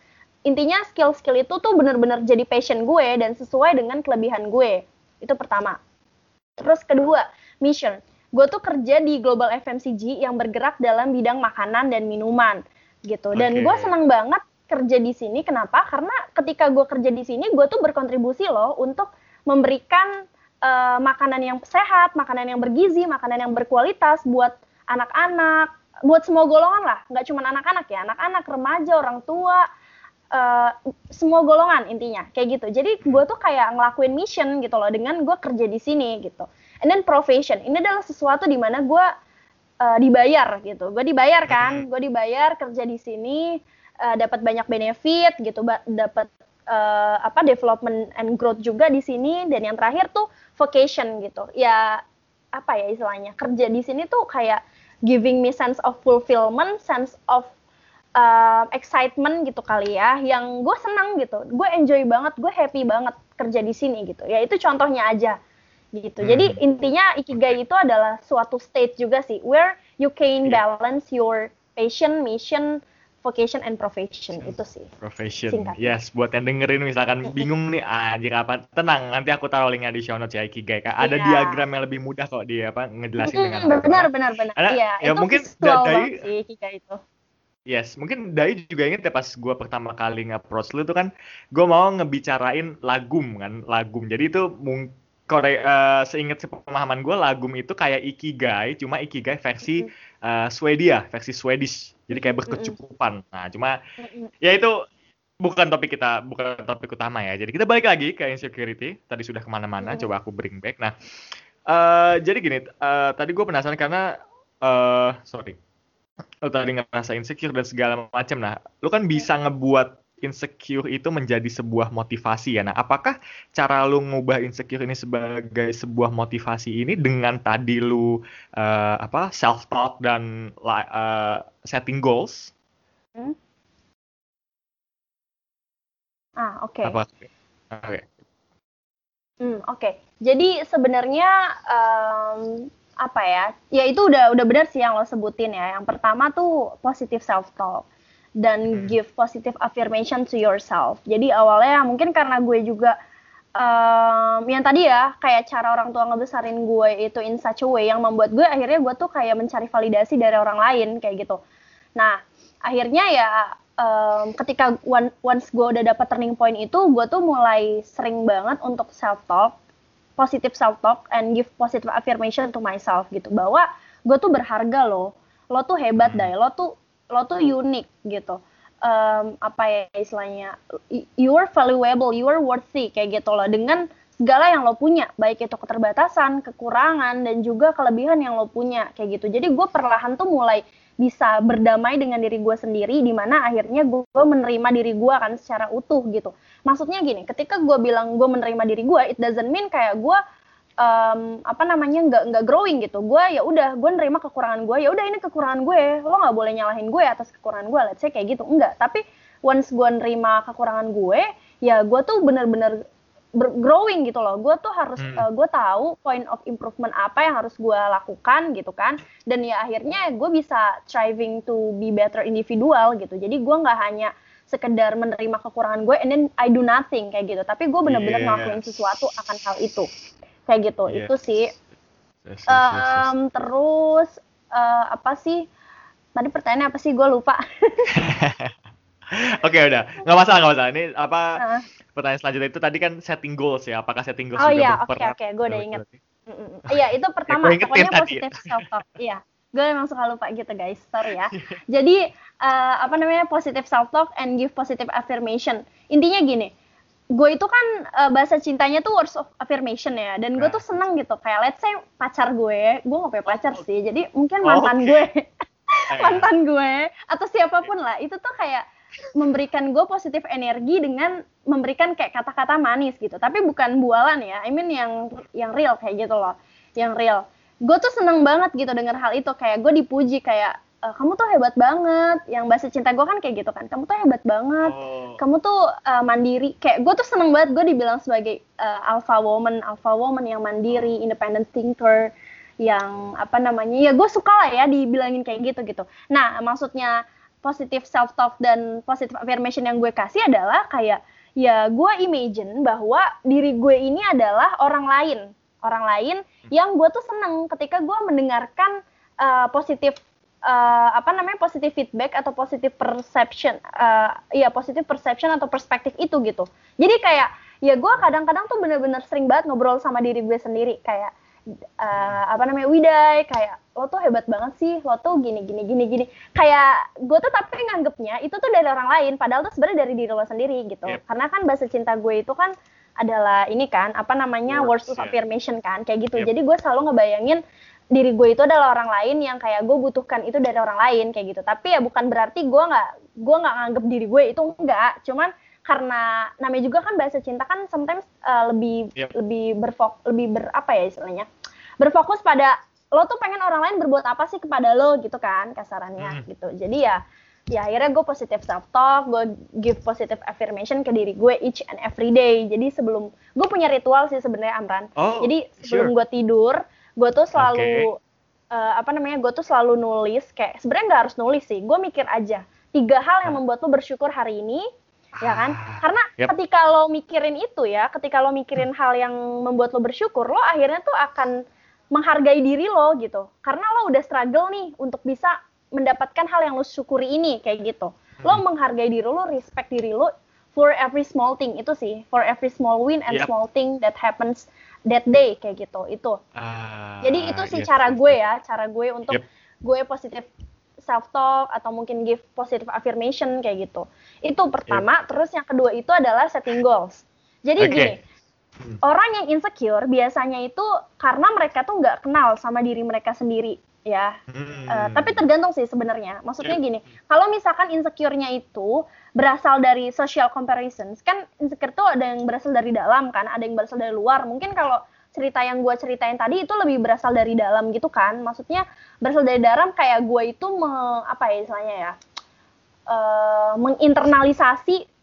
Intinya skill-skill itu tuh bener-bener jadi passion gue dan sesuai dengan kelebihan gue. Itu pertama. Terus kedua mission. Gue tuh kerja di global FMCG yang bergerak dalam bidang makanan dan minuman gitu. Dan okay. gue senang banget kerja di sini. Kenapa? Karena ketika gue kerja di sini gue tuh berkontribusi loh untuk memberikan uh, makanan yang sehat makanan yang bergizi makanan yang berkualitas buat anak-anak buat semua golongan lah. Nggak cuma anak-anak ya anak-anak remaja orang tua uh, semua golongan intinya kayak gitu. Jadi gue tuh kayak ngelakuin mission gitu loh dengan gue kerja di sini gitu. And then profession ini adalah sesuatu di mana gue uh, dibayar gitu. Gue dibayar kan gue dibayar kerja di sini uh, dapat banyak benefit gitu, dapat uh, apa development and growth juga di sini dan yang terakhir tuh vocation gitu. Ya apa ya istilahnya? Kerja di sini tuh kayak giving me sense of fulfillment, sense of uh, excitement gitu kali ya, yang gue senang gitu, gue enjoy banget, gue happy banget kerja di sini gitu. Ya itu contohnya aja gitu. Hmm. Jadi intinya ikigai itu adalah suatu state juga sih, where you can iya. balance your passion, mission, vocation and profession itu sih. Profession. Singkat. Yes, buat yang dengerin misalkan bingung nih anjir apa, tenang nanti aku taruh linknya di show notes ya Ikigai. Ada yeah. diagram yang lebih mudah kok dia apa ngejelasin dengan benar benar benar. Iya, ya itu mungkin dari Ikigai itu. Yes, mungkin Dai juga inget ya pas gue pertama kali nge-approach lu tuh kan gue mau ngebicarain lagum kan, lagum. Jadi itu mungkin Kore, uh, seingat sepemahaman gue lagum itu kayak ikigai, cuma ikigai versi uh, Swedia, versi Swedish. Jadi kayak berkecukupan. Nah, cuma ya itu bukan topik kita, bukan topik utama ya. Jadi kita balik lagi ke insecurity. Tadi sudah ke mana-mana, coba aku bring back. Nah, uh, jadi gini, uh, tadi gue penasaran karena, uh, sorry, lo tadi ngerasa insecure dan segala macam. Nah, lo kan bisa ngebuat insecure itu menjadi sebuah motivasi ya. Nah, apakah cara lu ngubah insecure ini sebagai sebuah motivasi ini dengan tadi lu uh, apa self talk dan uh, setting goals? Hmm? Ah, oke. Okay. Apa? Oke. Okay. Hmm, oke. Okay. Jadi sebenarnya um, apa ya? Ya itu udah udah benar sih yang lo sebutin ya. Yang pertama tuh positive self talk dan hmm. give positive affirmation to yourself. Jadi awalnya mungkin karena gue juga um, yang tadi ya kayak cara orang tua ngebesarin gue itu in such a way yang membuat gue akhirnya gue tuh kayak mencari validasi dari orang lain kayak gitu. Nah akhirnya ya um, ketika one, once gue udah dapet turning point itu gue tuh mulai sering banget untuk self talk, positive self talk and give positive affirmation to myself gitu bahwa gue tuh berharga loh, lo tuh hebat hmm. deh, lo tuh lo tuh unik gitu. Um, apa ya istilahnya? You are valuable you are worthy kayak gitu loh. Dengan segala yang lo punya baik itu keterbatasan kekurangan dan juga kelebihan yang lo punya kayak gitu. Jadi gue perlahan tuh mulai bisa berdamai dengan diri gue sendiri di mana akhirnya gue menerima diri gue kan secara utuh gitu. Maksudnya gini ketika gue bilang gue menerima diri gue it doesn't mean kayak gue um, apa namanya nggak nggak growing gitu. Gue ya udah gue nerima kekurangan gue ya udah ini kekurangan gue. Lo nggak boleh nyalahin gue atas kekurangan gue let's say kayak gitu. Enggak tapi once gue nerima kekurangan gue ya gue tuh bener-bener growing gitu loh. Gue tuh harus hmm. uh, gue tahu point of improvement apa yang harus gue lakukan gitu kan. Dan ya akhirnya gue bisa striving to be better individual gitu. Jadi gue nggak hanya sekedar menerima kekurangan gue and then I do nothing kayak gitu. Tapi gue bener-bener yes. ngelakuin sesuatu akan hal itu kayak gitu yeah. itu sih. Yes, yes, um, terus uh, apa sih? Tadi pertanyaannya apa sih? Gue lupa. Oke okay, udah. Nggak masalah nggak masalah. Ini apa uh. pertanyaan selanjutnya itu tadi kan setting goals ya. Apakah setting goals oh iya. oke oke. Okay, gue udah inget iya itu pertama. ya, pokoknya positif self talk iya. Gue emang suka lupa gitu guys. Sorry ya. Jadi uh, apa namanya? Positive self talk and give positive affirmation. Intinya gini gue itu kan uh, bahasa cintanya tuh words of affirmation ya. Dan gue tuh nah. seneng gitu. Kayak let's say pacar gue gue gak punya pacar sih. Jadi mungkin mantan oh, okay. gue. Mantan gue atau siapa pun lah. Itu tuh kayak memberikan gue positif energi dengan memberikan kayak kata-kata manis gitu. Tapi bukan bualan ya. I mean yang yang real kayak gitu loh. Yang real. Gue tuh seneng banget gitu denger hal itu. Kayak gue dipuji kayak "Eh, kamu tuh hebat banget. Yang bahasa cinta gue kan kayak gitu kan. Kamu tuh hebat banget. Oh. kamu tuh uh, mandiri. Kayak gue tuh seneng banget gue dibilang sebagai uh, alpha woman alpha woman yang mandiri independent thinker yang apa namanya ya gue suka lah ya dibilangin kayak gitu gitu. Nah maksudnya positive self talk dan positive affirmation yang gue kasih adalah kayak ya gue imagine bahwa diri gue ini adalah orang lain. Orang lain yang gue tuh seneng ketika gue mendengarkan uh, positif uh, apa namanya positive feedback atau positive perception uh, iya positive perception atau perspektif itu gitu jadi kayak ya gue kadang-kadang tuh bener-bener sering banget ngobrol sama diri gue sendiri kayak uh, apa namanya Widai kayak lo tuh hebat banget sih lo tuh gini gini gini gini kayak gue tuh tapi nganggepnya itu tuh dari orang lain padahal tuh sebenarnya dari diri lo sendiri gitu Yep. karena kan bahasa cinta gue itu kan adalah ini kan apa namanya Words, words of ya. affirmation kan kayak gitu Yep. jadi gue selalu ngebayangin diri gue itu adalah orang lain yang kayak gue butuhkan itu dari orang lain kayak gitu tapi ya bukan berarti gue nggak gue nggak nganggep diri gue itu enggak cuman karena namanya juga kan bahasa cinta kan sometimes uh, lebih Yep. lebih berfok lebih ber apa ya istilahnya berfokus pada lo tuh pengen orang lain berbuat apa sih kepada lo gitu kan kasarannya Hmm. gitu jadi ya ya akhirnya gue positive self talk gue give positive affirmation ke diri gue each and every day jadi sebelum gue punya ritual sih sebenarnya Amran Oh, jadi sebelum sure. gue tidur gue tuh selalu eh, apa namanya gue tuh selalu nulis kayak sebenarnya nggak harus nulis sih gue mikir aja tiga hal yang Ah. membuat lo bersyukur hari ini ya kan Ah, karena yep. ketika lo mikirin itu ya ketika lo mikirin hal yang membuat lo bersyukur lo akhirnya tuh akan menghargai diri lo gitu karena lo udah struggle nih untuk bisa mendapatkan hal yang lo syukuri ini kayak gitu lo Hmm. menghargai diri lo respect diri lo for every small thing itu sih for every small win and Yep. small thing that happens that day kayak gitu itu Ah, jadi itu sih yes, cara yes, gue ya, cara gue untuk Yep. gue positif self talk atau mungkin give positive affirmation kayak gitu. Itu pertama, terus yang kedua itu adalah setting goals. Jadi Oke. gini, Hmm. orang yang insecure biasanya itu karena mereka tuh nggak kenal sama diri mereka sendiri ya. Hmm. Eh, tapi tergantung sih sebenarnya. Maksudnya Yep. gini, kalau misalkan insecure-nya itu berasal dari social comparisons, kan insecure tuh ada yang berasal dari dalam kan, ada yang berasal dari luar. Mungkin kalau cerita yang gue ceritain tadi itu lebih berasal dari dalam gitu kan. Maksudnya berasal dari dalam kayak gue itu me- apa ya istilahnya ya, eh, menginternalisasi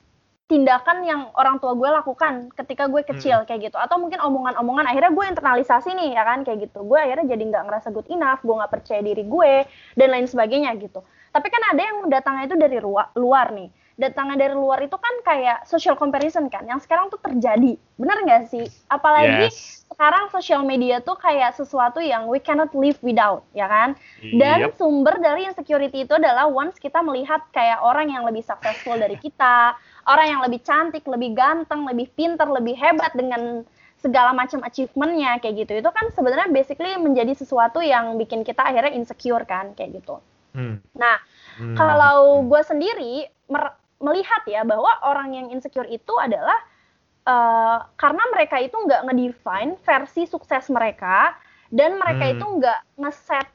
tindakan yang orang tua gue lakukan ketika gue kecil kayak gitu. Atau mungkin omongan-omongan akhirnya gue internalisasi nih ya kan kayak gitu. Gue akhirnya jadi nggak ngerasa good enough gue nggak percaya diri gue dan lain sebagainya gitu. Tapi kan ada yang datangnya itu dari luar, luar nih. Datangnya dari luar itu kan kayak social comparison kan yang sekarang tuh terjadi. Bener nggak sih? Apalagi Yes. sekarang social media tuh kayak sesuatu yang we cannot live without ya kan? Dan Yep. sumber dari insecurity itu adalah once kita melihat kayak orang yang lebih successful dari kita, orang yang lebih cantik, lebih ganteng, lebih pinter, lebih hebat dengan segala macam achievementnya kayak gitu. Itu kan sebenarnya basically menjadi sesuatu yang bikin kita akhirnya insecure kan kayak gitu. Hmm. Nah, Hmm. kalau gue sendiri melihat ya bahwa orang yang insecure itu adalah eh, karena mereka itu nggak ngedefine versi sukses mereka dan mereka Hmm. itu nggak ngeset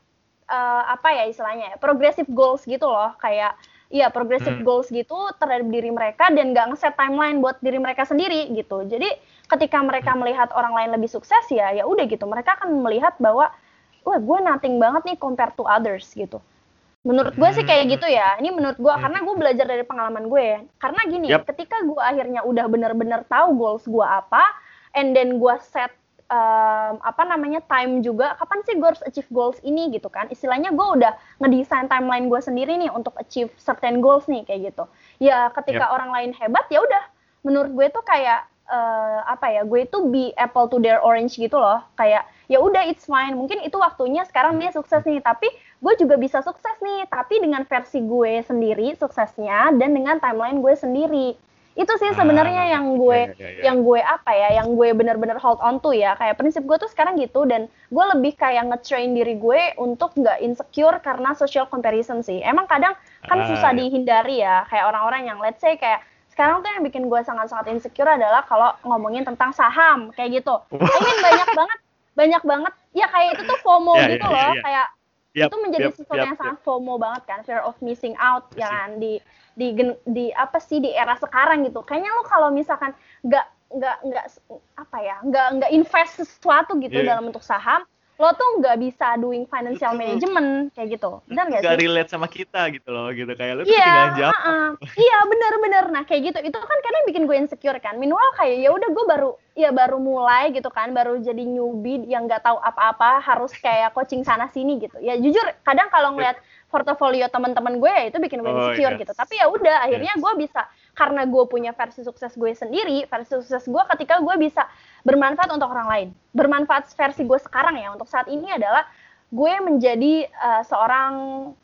eh, apa ya istilahnya ya progressive goals gitu loh kayak iya progressive Hmm. goals gitu terhadap diri mereka dan nggak ngeset timeline buat diri mereka sendiri gitu jadi ketika mereka Hmm. melihat orang lain lebih sukses ya ya udah gitu mereka akan melihat bahwa wah gue nothing banget nih compared to others gitu menurut gue sih kayak Hmm. gitu ya ini menurut gue Hmm. karena gue belajar dari pengalaman gue ya karena gini Yap. ketika gue akhirnya udah bener-bener tahu goals gue apa and then gue set um, apa namanya time juga kapan sih gue harus achieve goals ini gitu kan. Istilahnya gue udah ngedesain timeline gue sendiri nih untuk achieve certain goals nih kayak gitu. Ya ketika orang lain hebat ya udah. Menurut gue tuh kayak eh, apa ya gue itu be apple to their orange gitu loh. Kayak ya udah it's fine. Mungkin itu waktunya sekarang dia sukses nih. Tapi gue juga bisa sukses nih. Tapi dengan versi gue sendiri suksesnya dan dengan timeline gue sendiri itu sih sebenarnya Ah, yang gue ya, ya, ya. yang gue apa ya yang gue bener-bener hold on to ya kayak prinsip gue tuh sekarang gitu dan gue lebih kayak nge-train diri gue untuk nggak insecure karena social comparison sih emang kadang kan Ah, susah ya. dihindari ya kayak orang-orang yang let's say kayak sekarang tuh yang bikin gue sangat-sangat insecure adalah kalau ngomongin tentang saham kayak gitu I mean banyak banget banyak banget ya kayak itu tuh FOMO Ya, gitu ya, ya, loh ya. kayak Yap, itu menjadi yap, sesuatu yap, yang yap. sangat FOMO banget kan fear of missing out ya kan di di di apa sih di era sekarang gitu kayaknya lo kalau misalkan nggak nggak nggak apa ya nggak nggak invest sesuatu gitu Iya. dalam bentuk saham lo tuh nggak bisa doing financial management kayak gitu benar nggak Gak sih relate sama kita gitu loh, gitu kayak lu tuh Iya, ketinggalan jawab. uh-uh. iya bener-bener. Nah kayak gitu, itu kan kadang bikin gue insecure kan. Meanwhile kayak ya udah gue baru ya baru mulai gitu kan, baru jadi newbie yang nggak tahu apa-apa, harus kayak coaching sana sini gitu. Ya jujur kadang kalau ngeliat portofolio teman-teman gue ya itu bikin gue Oh, insecure yes. gitu. Tapi ya udah akhirnya gue bisa karena gue punya versi sukses gue sendiri, versi sukses gue ketika gue bisa bermanfaat untuk orang lain. Bermanfaat versi gue sekarang ya untuk saat ini adalah gue menjadi uh, seorang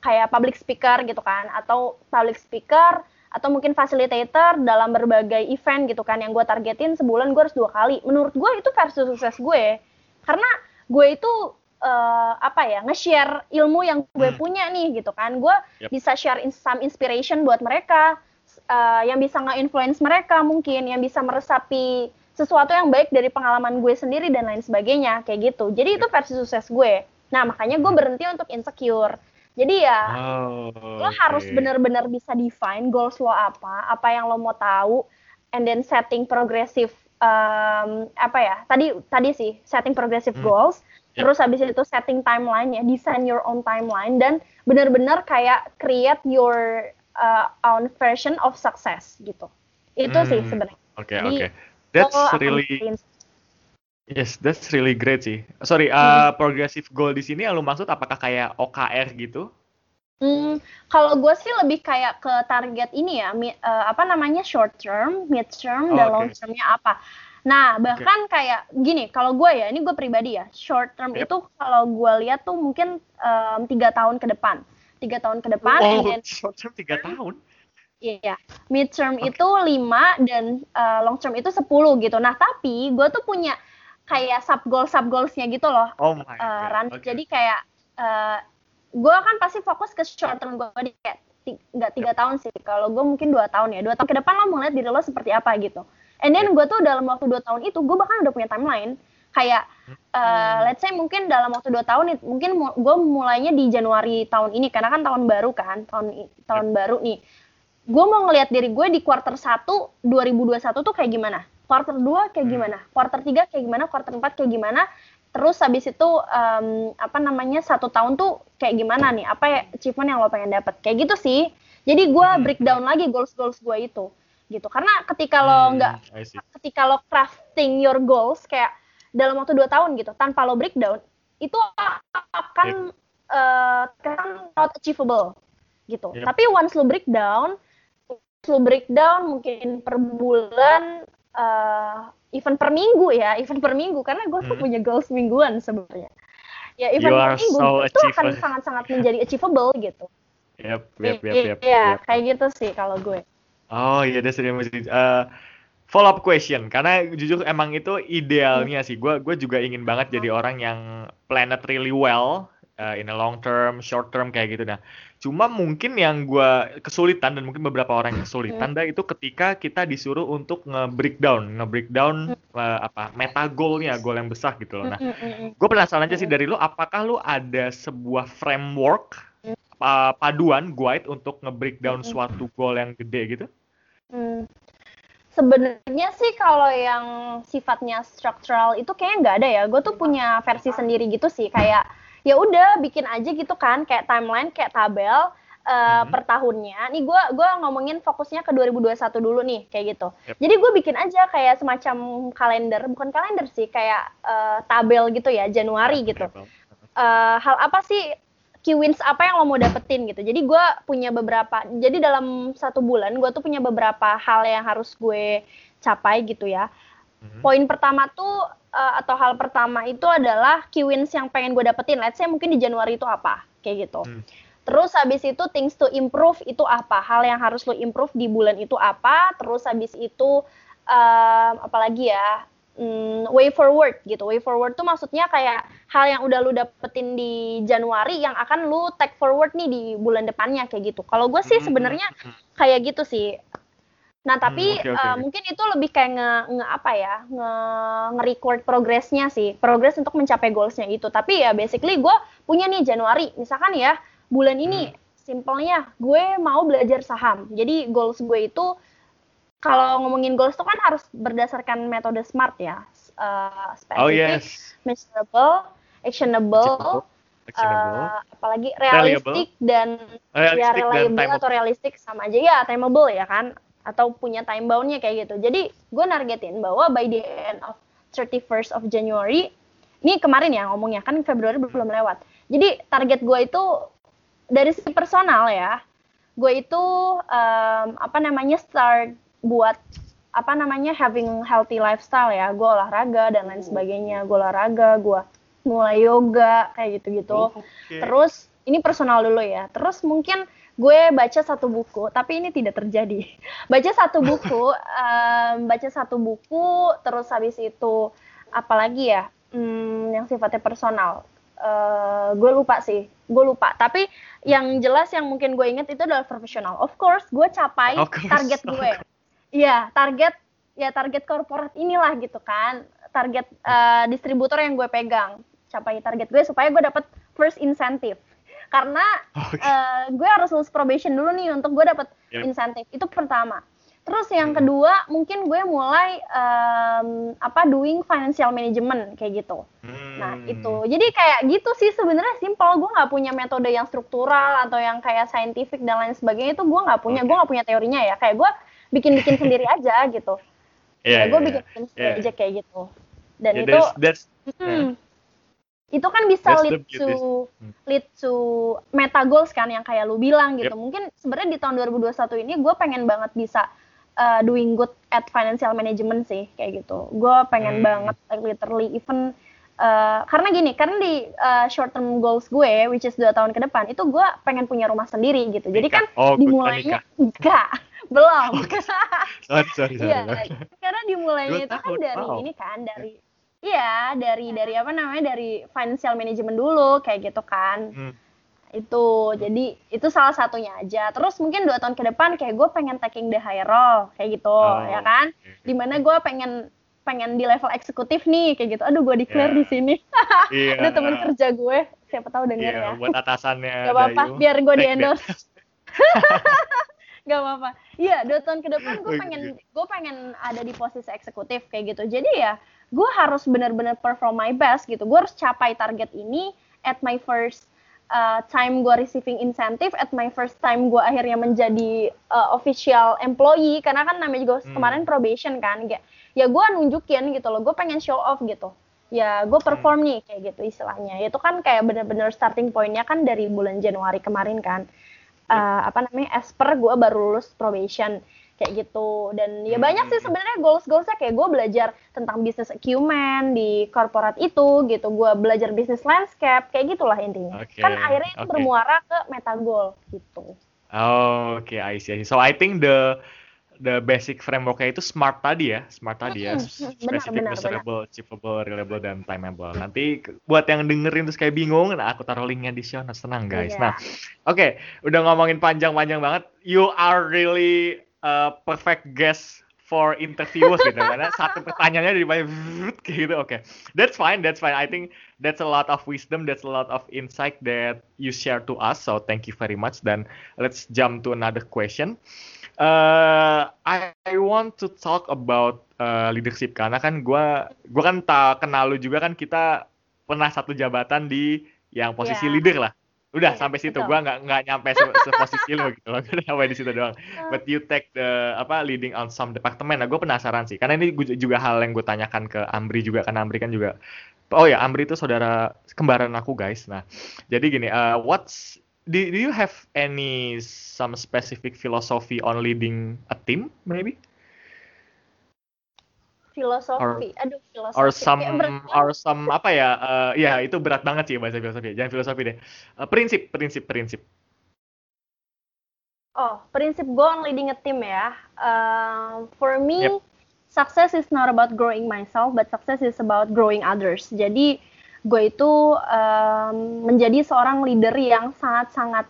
kayak public speaker gitu kan atau public speaker atau mungkin facilitator dalam berbagai event gitu kan yang gue targetin sebulan gue harus dua kali menurut gue itu versi sukses gue karena gue itu uh, apa ya nge-share ilmu yang gue Hmm. punya nih gitu kan gue Yep. bisa share in- some inspiration buat mereka uh, yang bisa nge-influence mereka mungkin yang bisa meresapi sesuatu yang baik dari pengalaman gue sendiri dan lain sebagainya kayak gitu jadi itu versi sukses gue nah makanya gue berhenti untuk insecure jadi ya Oh, lo harus oke. benar-benar bisa define goals lo apa, apa yang lo mau tahu, and then setting progressive um, apa ya? Tadi tadi sih setting progressive Hmm. goals, Yep. terus habis itu setting timeline ya, design your own timeline dan benar-benar kayak create your uh, own version of success gitu. Itu sih Hmm. sebenarnya. Oke, Jadi, oke. That's Lo akan really Yes, that's really great sih. Sorry, uh, progressive goal di sini yang lu maksud apakah kayak OKR gitu? Hmm, kalau gue sih lebih kayak ke target ini ya, mi- eh, apa namanya short term, mid term, Oh, dan oke. long termnya apa. Nah, bahkan kayak gini, kalau gue ya, ini gue pribadi ya, short term Yep. itu kalau gue lihat tuh mungkin em, tiga tahun ke depan, tiga tahun ke depan, and Oh, then short term 3 tahun. Iya, mid term Oke. itu 5 dan uh, long term itu 10 gitu. Nah, tapi gue tuh punya kayak sub goal sub goalsnya gitu loh, Oh my uh, god. Ran. Oke. Jadi kayak uh, gue kan pasti fokus ke short term gue di kayak nggak tiga tahun sih. Kalau gue mungkin dua tahun ya. Dua tahun ke depan lo mau lihat diri lo seperti apa gitu. And then gue tuh dalam waktu dua tahun itu gue bahkan udah punya timeline. Kayak uh, let's say mungkin dalam waktu dua tahun mungkin gue mulainya di Januari tahun ini karena kan tahun baru kan tahun tahun baru nih. Gue mau ngelihat diri gue di quarter 1 2021 tuh kayak gimana? Quarter 2 kayak Hmm. gimana? Quarter 3 kayak gimana? Quarter 4 kayak gimana? Terus habis itu em, apa namanya satu tahun tuh kayak gimana nih? Apa ya achievement yang lo pengen dapet? Kayak gitu sih. Jadi gue Hmm. breakdown lagi goals goals gue itu gitu karena ketika lo Hmm, nggak ketika lo crafting your goals kayak dalam waktu dua tahun gitu tanpa lo breakdown itu akan eh, kan not achievable gitu Yep. tapi once lo breakdown once lo breakdown mungkin per bulan eh, even per minggu ya even per minggu karena gue tuh Hmm. punya goals mingguan sebenarnya ya even per minggu so itu akan sangat-sangat menjadi achievable gitu Yep, yep, yep, yep. iya yep. kayak gitu sih kalau gue Oh iya, that's really amazing. Uh, follow up question, karena jujur emang itu idealnya sih. Gue gue juga ingin banget jadi orang yang plan it really well uh, in a long term, short term kayak gitu. Nah, cuma mungkin yang gue kesulitan dan mungkin beberapa orang yang kesulitan dah itu ketika kita disuruh untuk nge-breakdown, nge-breakdown uh, apa meta goalnya, goal yang besar gitu loh. Nah, Mm, mm, mm. gue penasaran aja sih dari lu, apakah lu ada sebuah framework pa- paduan guide untuk nge-breakdown Mm-mm. suatu goal yang gede gitu? Hmm. Sebenarnya sih kalau yang sifatnya struktural itu kayaknya nggak ada ya. Gue tuh punya versi sendiri gitu sih. Kayak ya udah bikin aja gitu kan, kayak timeline, kayak tabel eh, Mhm. per tahunnya. Nih gue gua ngomongin fokusnya ke 2021 dulu nih, kayak gitu. Yep. Jadi gue bikin aja kayak semacam kalender, bukan kalender sih, kayak eh, tabel gitu ya, Januari gitu eh, hal apa sih key wins apa yang lo mau dapetin gitu. Jadi gue punya beberapa, jadi dalam satu bulan gue tuh punya beberapa hal yang harus gue capai gitu ya. Mhm. Poin pertama tuh eh, atau hal pertama itu adalah key wins yang pengen gue dapetin. Let's say mungkin di Januari itu apa, kayak gitu. Hmm. Terus habis itu things to improve itu apa? Hal yang harus lo improve di bulan itu apa? Terus habis itu em, apalagi ya? Hmm, way forward gitu. Way forward tuh maksudnya kayak hal yang udah lu dapetin di Januari yang akan lu take forward nih di bulan depannya kayak gitu. Kalau gue sih Hmm, sebenarnya hmm, kayak gitu sih. Nah, tapi oke, oke, eh, oke. mungkin itu lebih kayak nge, nge apa ya, nge, nge-record progresnya sih, progress untuk mencapai goalsnya itu. Tapi ya basically gue punya nih Januari, misalkan ya bulan ini Hmm. simpelnya gue mau belajar saham. Jadi goals gue itu kalau ngomongin goals itu kan harus berdasarkan metode SMART ya, Eh, Oh specific, yes. measurable, actionable, Actionable. uh, apalagi realistic dan ya Realistic dan reliable time atau realistic sama aja. Ya timeable ya kan? Atau punya time boundnya kayak gitu. Jadi gue nargetin bahwa by the end of 31st of January ini kemarin ya ngomongnya kan Februari belum lewat. Jadi target gue itu dari sisi personal ya gue itu um, apa namanya start buat apa namanya having healthy lifestyle ya gue olahraga dan lain sebagainya gue olahraga gue mulai yoga kayak gitu-gitu Oh, Oke. Terus ini personal dulu ya. Terus mungkin gue baca satu buku, tapi ini tidak terjadi. Baca satu buku, em, baca satu buku, terus habis itu apalagi ya, Hmm, yang sifatnya personal. Eh, gue lupa sih, gue lupa. Tapi yang jelas yang mungkin gue inget itu adalah profesional. Of course, gue capai course, target gue. Iya, target ya target korporat inilah gitu kan. Target eh, distributor yang gue pegang. Capai target gue supaya gue dapat first incentive. Karena Oke. eh, gue harus lulus probation dulu nih untuk gue dapat Yep. insentif. Itu pertama. Terus yang Hmm. kedua mungkin gue mulai em, apa doing financial management kayak gitu. Nah Hmm. itu jadi kayak gitu sih sebenarnya simpel. Gue nggak punya metode yang struktural atau yang kayak scientific dan lain sebagainya itu gue nggak punya. Oke. Gue nggak punya teorinya ya. Kayak gue bikin-bikin sendiri aja gitu. Iya, ya gue iya, bikin iya. sendiri Yeah. aja kayak gitu. Dan Ya, itu that's, that's Hmm. Itu kan bisa That's lead to Hmm. lead to meta goals kan yang kayak lu bilang gitu. Yep. Mungkin sebenarnya di tahun 2021 ini gue pengen banget bisa uh, doing good at financial management sih kayak gitu. Gue pengen Hmm. banget like, literally even uh, karena gini, karena di uh, short term goals gue which is dua tahun ke depan itu gue pengen punya rumah sendiri gitu. Jadi Nikah. kan Oh, dimulainya enggak belum. sorry, sorry, sorry. Iya, karena dimulainya itu kan dari wow. ini kan dari iya dari dari apa namanya dari financial management dulu kayak gitu kan Hmm. itu jadi itu salah satunya aja terus mungkin dua tahun ke depan kayak gue pengen taking the higher role kayak gitu Oh, ya kan di mana gue pengen pengen di level eksekutif nih kayak gitu aduh gue declare Ya. di sini Iya. ada teman kerja gue siapa tahu denger Iya, ya buat atasannya Gak apa-apa, biar gue di endorse. Gak apa-apa. Iya, dua tahun ke depan gue Oke. pengen gue pengen ada di posisi eksekutif kayak gitu. Jadi ya, gue harus benar-benar perform my best gitu. Gue harus capai target ini at my first uh, time gue receiving incentive, at my first time gue akhirnya menjadi uh, official employee karena kan namanya juga Hmm. kemarin probation kan. Kayak, ya gue nunjukin gitu loh, gue pengen show off gitu ya gue perform nih kayak gitu istilahnya itu kan kayak bener-bener starting pointnya kan dari bulan Januari kemarin kan Eh, apa namanya as per gue baru lulus probation kayak gitu dan ya Hmm. banyak sih sebenarnya goals goalsnya kayak gue belajar tentang business acumen di korporat itu gitu gue belajar business landscape kayak gitulah intinya Oke, kan akhirnya itu oke. bermuara ke meta goal gitu Oh, oke, I see, I see. So I think the the basic frameworknya itu smart tadi ya, smart tadi ya, benar, specific, benar, measurable, achievable, reliable, dan timeable. Nanti buat yang dengerin terus kayak bingung, nah aku taruh linknya di show notes, tenang guys. Iya. Nah, oke, udah ngomongin panjang-panjang banget. You are really a perfect guest for interviews gitu. Karena satu pertanyaannya dari banyak gitu. Oke that's fine that's fine. I think that's a lot of wisdom that's a lot of insight that you share to us. So thank you very much. Dan let's jump to another question uh, I, I want to talk about uh, leadership karena kan gua gua kan tak kenal lu juga kan kita pernah satu jabatan di yang posisi Iya. leader lah. Udah Iya, sampai situ gua nggak nggak nyampe se, seposisi lu gitu loh. Gua sampai di situ doang. But you take the apa leading on some department. Nah gue penasaran sih karena ini gua- juga hal yang gue tanyakan ke Ambri juga kan Ambri kan juga oh ya Ambri itu saudara kembaran aku guys. Nah jadi gini uh, what's do, do you have any some specific philosophy on leading a team maybe filosofi aduh filosofi or some or some apa ya uh, ya itu berat banget sih bahasa filosofi jangan filosofi deh Uh, prinsip prinsip prinsip Oh, prinsip gue on leading a team ya. Um, for me, Yep. success is not about growing myself, but success is about growing others. Jadi, gue itu um, menjadi seorang leader yang sangat-sangat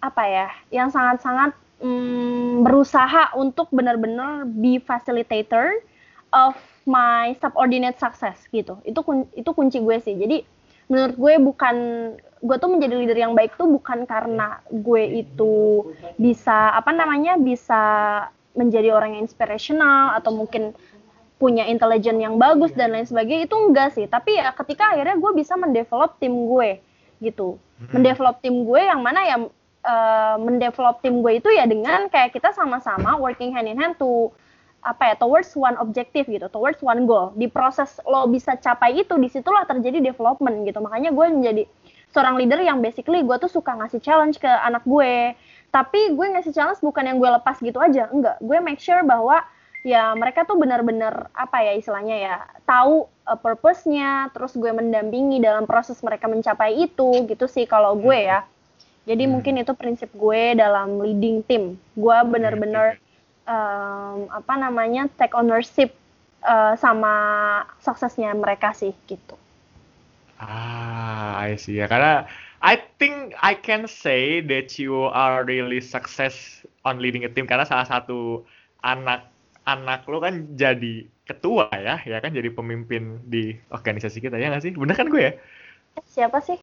apa ya, yang sangat-sangat mm, berusaha untuk benar-benar be facilitator of my subordinate success gitu. Itu kun- itu kunci gue sih. Jadi menurut gue bukan gue tuh menjadi leader yang baik tuh bukan karena gue itu bisa apa namanya bisa menjadi orang yang inspirational atau mungkin punya intelijen yang bagus dan lain sebagainya itu enggak sih. Tapi ya ketika akhirnya gue bisa mendevelop tim gue gitu. Hmm. mendevelop tim gue yang mana ya uh, mendevelop tim gue itu ya dengan kayak kita sama-sama working hand in hand to apa ya towards one objective gitu towards one goal. Di proses lo bisa capai itu di situlah terjadi development gitu. Makanya gue menjadi seorang leader yang basically gue tuh suka ngasih challenge ke anak gue. Tapi gue ngasih challenge bukan yang gue lepas gitu aja enggak. Gue make sure bahwa ya mereka tuh benar-benar apa ya istilahnya ya tahu uh, purpose-nya terus gue mendampingi dalam proses mereka mencapai itu gitu sih kalau gue ya. Jadi Hmm. mungkin itu prinsip gue dalam leading tim gue benar-benar um, apa namanya take ownership uh, sama suksesnya mereka sih gitu. Ah, I see. Ya. Karena I think I can say that you are really success on leading a team. Karena salah satu anak anak lo kan jadi ketua ya, ya kan jadi pemimpin di organisasi kita ya nggak sih? Bener kan gue ya? Siapa sih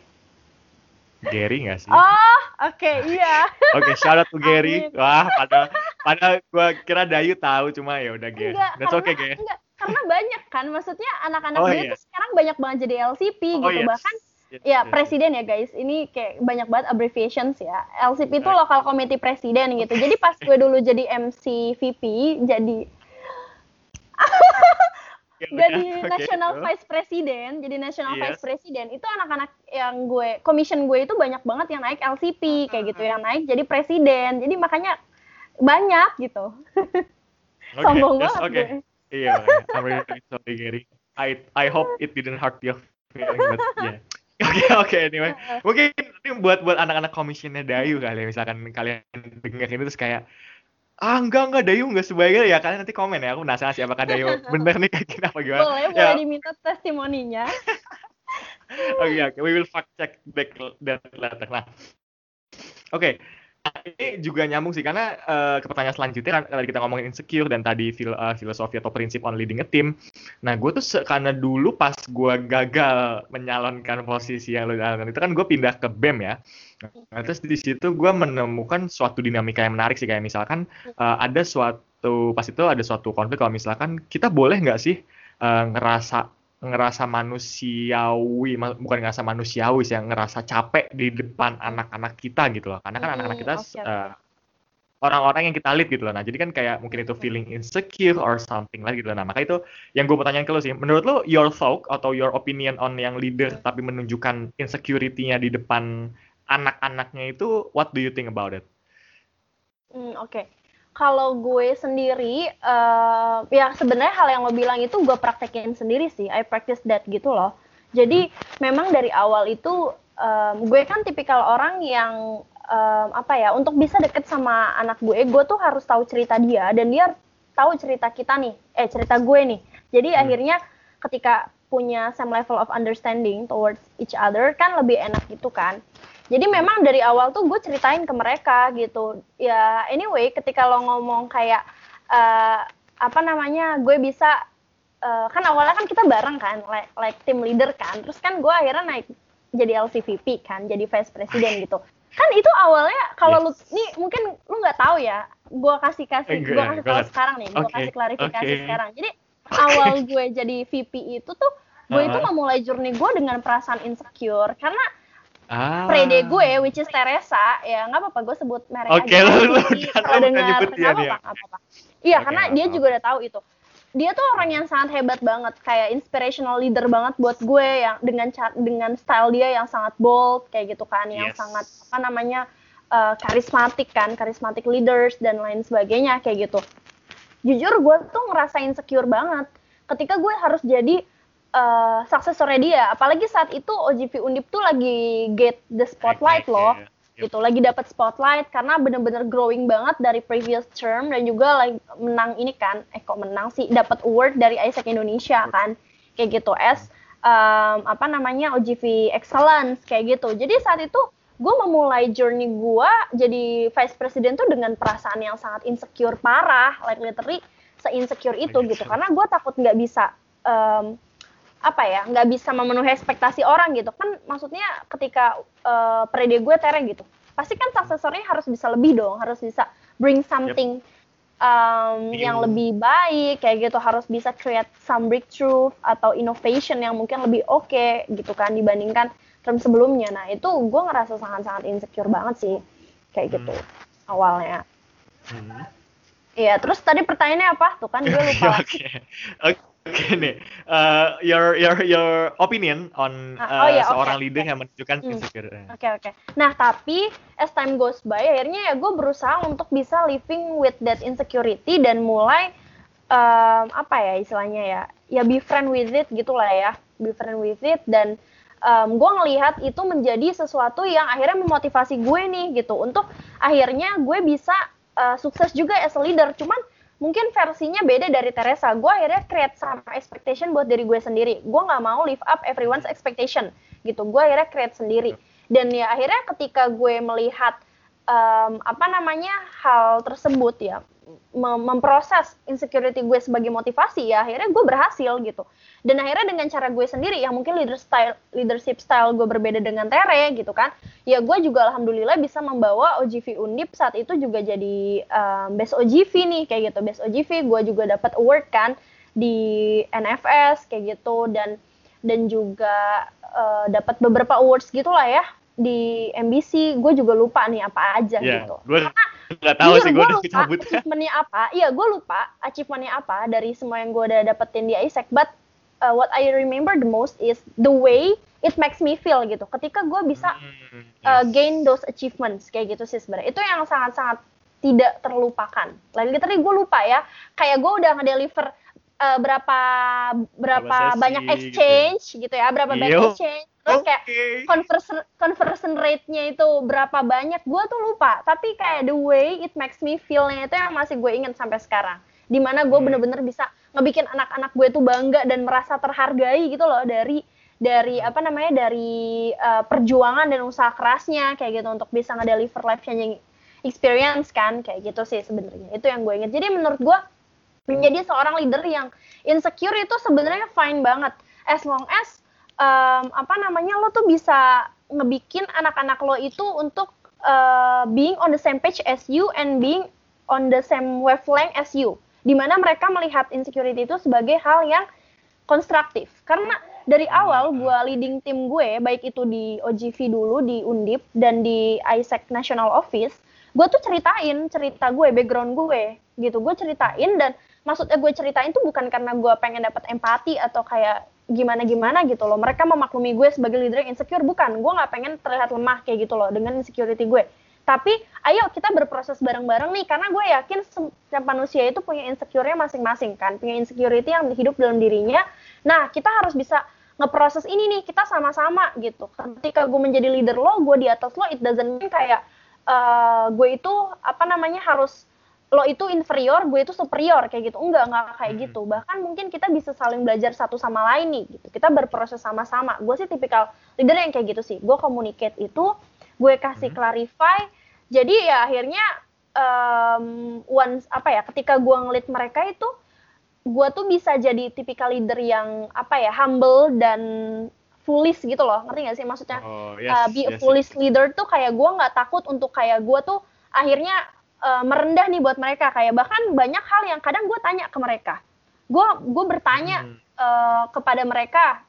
Gary nggak sih? oh oke iya Oke, shout out to Gary. Amin. Wah, pada pada gue kira Dayu tahu cuma ya udah Gary. enggak That's karena okay, Gary. enggak karena banyak kan maksudnya anak-anak Oh, dia iya. tuh sekarang banyak banget jadi LCP Oh, gitu yes. bahkan Yes, ya yes. presiden ya guys ini kayak banyak banget abbreviations ya LCP itu Right. lokal committee presiden gitu jadi pas gue dulu jadi MC VP jadi Oke, jadi oke, national terus? vice president jadi national Yes. vice president itu anak-anak yang gue commission gue itu banyak banget yang naik LCP kayak gitu yang naik jadi presiden jadi makanya banyak gitu Oke, sombong that's banget okay. gue Iya, makanya. I'm really sorry, Gary. I I hope it didn't hurt your feeling, but yeah. Oke oke anyway. Mungkin ini buat buat anak-anak komisionnya Dayu kali ya misalkan kalian dengar ini terus kayak ah enggak enggak Dayu enggak sebaiknya ya kalian nanti komen ya aku penasaran sih apakah Dayu bener nih kayak gini apa gimana. Boleh ya. boleh diminta testimoninya. Oke oke we will fact check back that later. Nah oke. Nah, ini juga nyambung sih karena eh, ke pertanyaan selanjutnya kan kita ngomongin insecure dan tadi fil- eh, filosofi atau prinsip on leading a team. Nah, gue tuh karena dulu pas gue gagal menyalonkan posisi yang lo jalankan itu kan gue pindah ke BEM ya. Nah, terus di situ gue menemukan suatu dinamika yang menarik sih kayak misalkan eh, ada suatu pas itu ada suatu konflik kalau misalkan kita boleh nggak sih eh, ngerasa ngerasa manusiawi ma- bukan ngerasa manusiawi sih yang ngerasa capek di depan anak-anak kita gitu loh. Karena kan Hmm, anak-anak kita oke, oke. eh, orang-orang yang kita lead gitu loh. Nah jadi kan kayak mungkin itu feeling insecure or something lah gitu loh. Nah maka itu yang gue pertanyaan ke lo sih. Menurut lo your thought atau your opinion on yang leader tapi menunjukkan insecurity-nya di depan anak-anaknya itu what do you think about it? Hmm, Oke, kalau gue sendiri, eh, ya sebenarnya hal yang lo bilang itu gue praktekin sendiri sih. I practice that gitu loh. Jadi memang dari awal itu em, gue kan tipikal orang yang em, apa ya, untuk bisa deket sama anak gue, gue tuh harus tahu cerita dia dan dia tahu cerita kita nih, eh cerita gue nih. Jadi Hmm. akhirnya ketika punya some level of understanding towards each other kan lebih enak gitu kan. Jadi memang dari awal tuh gue ceritain ke mereka gitu. Ya anyway, ketika lo ngomong kayak eh, apa namanya, gue bisa eh, kan awalnya kan kita bareng kan, like, like team leader kan. Terus kan gue akhirnya naik jadi LCVP kan, jadi vice president gitu. Kan itu awalnya kalau lu nih mungkin lu nggak tahu ya. Gue kasih kasih, gue kasih tahu sekarang nih, gue Oke, kasih klarifikasi oke. sekarang. Jadi awal gue jadi VP itu tuh gue itu Uh-uh. memulai journey gue dengan perasaan insecure karena ah. Prede gue which is Teresa ya nggak apa-apa gue sebut merek Oke, aja. lu- kalau dengar nggak apa-apa ya. nggak apa-apa. Iya Oke, karena dia juga udah tahu itu. Dia tuh orang yang sangat hebat banget kayak inspirational leader banget buat gue yang dengan dengan style dia yang sangat bold kayak gitu kan yang Yes. sangat apa namanya eh, karismatik kan karismatik leaders dan lain sebagainya kayak gitu. Jujur gue tuh ngerasa insecure banget. Ketika gue harus jadi uh, suksesornya dia. Apalagi saat itu OGV Undip tuh lagi get the spotlight loh. ya. Yep. gitu lagi dapat spotlight karena bener-bener growing banget dari previous term dan juga lagi menang ini kan. Eh kok menang sih? Dapat award dari Isaac Indonesia kan. Kayak gitu as um, apa namanya OGV excellence kayak gitu. Jadi saat itu gue memulai journey gue jadi vice president tuh dengan perasaan yang sangat insecure parah. Like literally se-insecure itu Banyak gitu. karena gue takut nggak bisa um, apa ya nggak bisa memenuhi ekspektasi orang gitu kan maksudnya ketika uh, prede gue tere gitu pasti kan suksesornya harus bisa lebih dong harus bisa bring something um, yang lebih baik kayak gitu harus bisa create some breakthrough atau innovation yang mungkin lebih oke okay, gitu kan dibandingkan term sebelumnya nah itu gue ngerasa sangat-sangat insecure banget sih kayak gitu hmm. awalnya hmm. Iya, terus tadi pertanyaannya apa? Tuh kan gue lupa. Oke. Oke. Oke nih, uh, your your your opinion on uh, oh, iya, seorang okay, leader okay. yang menunjukkan hmm. insecure. Oke okay, oke. Okay. Nah tapi as time goes by, akhirnya ya gue berusaha untuk bisa living with that insecurity dan mulai um, apa ya istilahnya ya, ya be friend with it gitulah ya, be friend with it dan um, gue ngelihat itu menjadi sesuatu yang akhirnya memotivasi gue nih gitu untuk akhirnya gue bisa uh, sukses juga as a leader. Cuman mungkin versinya beda dari Teresa. Gue akhirnya create sama expectation buat diri gue sendiri. Gue nggak mau live up everyone's expectation gitu. Gue akhirnya create sendiri. Dan ya akhirnya ketika gue melihat um, apa namanya hal tersebut ya memproses insecurity gue sebagai motivasi ya akhirnya gue berhasil gitu. Dan akhirnya dengan cara gue sendiri yang mungkin leader style leadership style gue berbeda dengan Tere gitu kan ya gue juga alhamdulillah bisa membawa OGV Undip saat itu juga jadi um, best OGV nih kayak gitu. Best OGV gue juga dapat award kan di NFS kayak gitu. Dan dan juga uh, dapat beberapa awards gitulah ya di MBC gue juga lupa nih apa aja yeah, gitu. gue nggak tahu iya, sih gue udah cabut achievementnya apa. Iya gue lupa achievementnya apa dari semua yang gue udah dapetin di ISEC but uh, what I remember the most is the way it makes me feel gitu. Ketika gue bisa mm, yes. uh, gain those achievements kayak gitu sih sebenarnya. Itu yang sangat-sangat tidak terlupakan. Lagi tadi gue lupa ya. Kayak gue udah ngedeliver uh, berapa berapa banyak gitu. exchange gitu, gitu ya berapa banyak exchange terus okay. kayak conversion conversion rate-nya itu berapa banyak gue tuh lupa. Tapi kayak the way it makes me feel-nya itu yang masih gue inget sampai sekarang. Di mana gue hmm. bener-bener bisa ngebikin anak-anak gue tuh bangga dan merasa terhargai gitu loh dari dari apa namanya dari uh, perjuangan dan usaha kerasnya kayak gitu untuk bisa ngedeliver life changing experience kan kayak gitu sih sebenarnya. Itu yang gue inget jadi menurut gue menjadi seorang leader yang insecure itu sebenarnya fine banget. As long as um, apa namanya lo tuh bisa ngebikin anak-anak lo itu untuk uh, being on the same page as you and being on the same wavelength as you. Di mana mereka melihat insecurity itu sebagai hal yang konstruktif. Karena dari awal gue leading tim gue baik itu di OGV dulu di Undip dan di ISEC National Office gue tuh ceritain cerita gue background gue gitu. Gue ceritain dan maksudnya gue ceritain tuh bukan karena gue pengen dapat empati atau kayak gimana gimana gitu loh. Mereka memaklumi gue sebagai leader yang insecure. Bukan gue nggak pengen terlihat lemah kayak gitu loh dengan insecurity gue. Tapi ayo kita berproses bareng-bareng nih karena gue yakin setiap manusia itu punya insecure-nya masing-masing kan. Punya insecurity yang hidup dalam dirinya. Nah kita harus bisa ngeproses ini nih kita sama-sama gitu. Ketika gue menjadi leader lo gue di atas lo it doesn't mean kayak uh, gue itu apa namanya harus lo itu inferior, gue itu superior kayak gitu. Enggak, enggak kayak hmm. gitu. Bahkan mungkin kita bisa saling belajar satu sama lain nih gitu. Kita berproses sama-sama. Gue sih tipikal leader yang kayak gitu sih. Gue communicate itu, gue kasih hmm. clarify. Jadi ya akhirnya um, once apa ya, ketika gue ngelit mereka itu gue tuh bisa jadi tipikal leader yang apa ya, humble dan foolish gitu loh. Ngerti gak sih maksudnya? Oh, yes, uh, be a yes, foolish yes. leader tuh kayak gue nggak takut untuk kayak gue tuh akhirnya uh, merendah nih buat mereka. Kayak bahkan banyak hal yang kadang gue tanya ke mereka. Gue gue bertanya hmm. uh, kepada mereka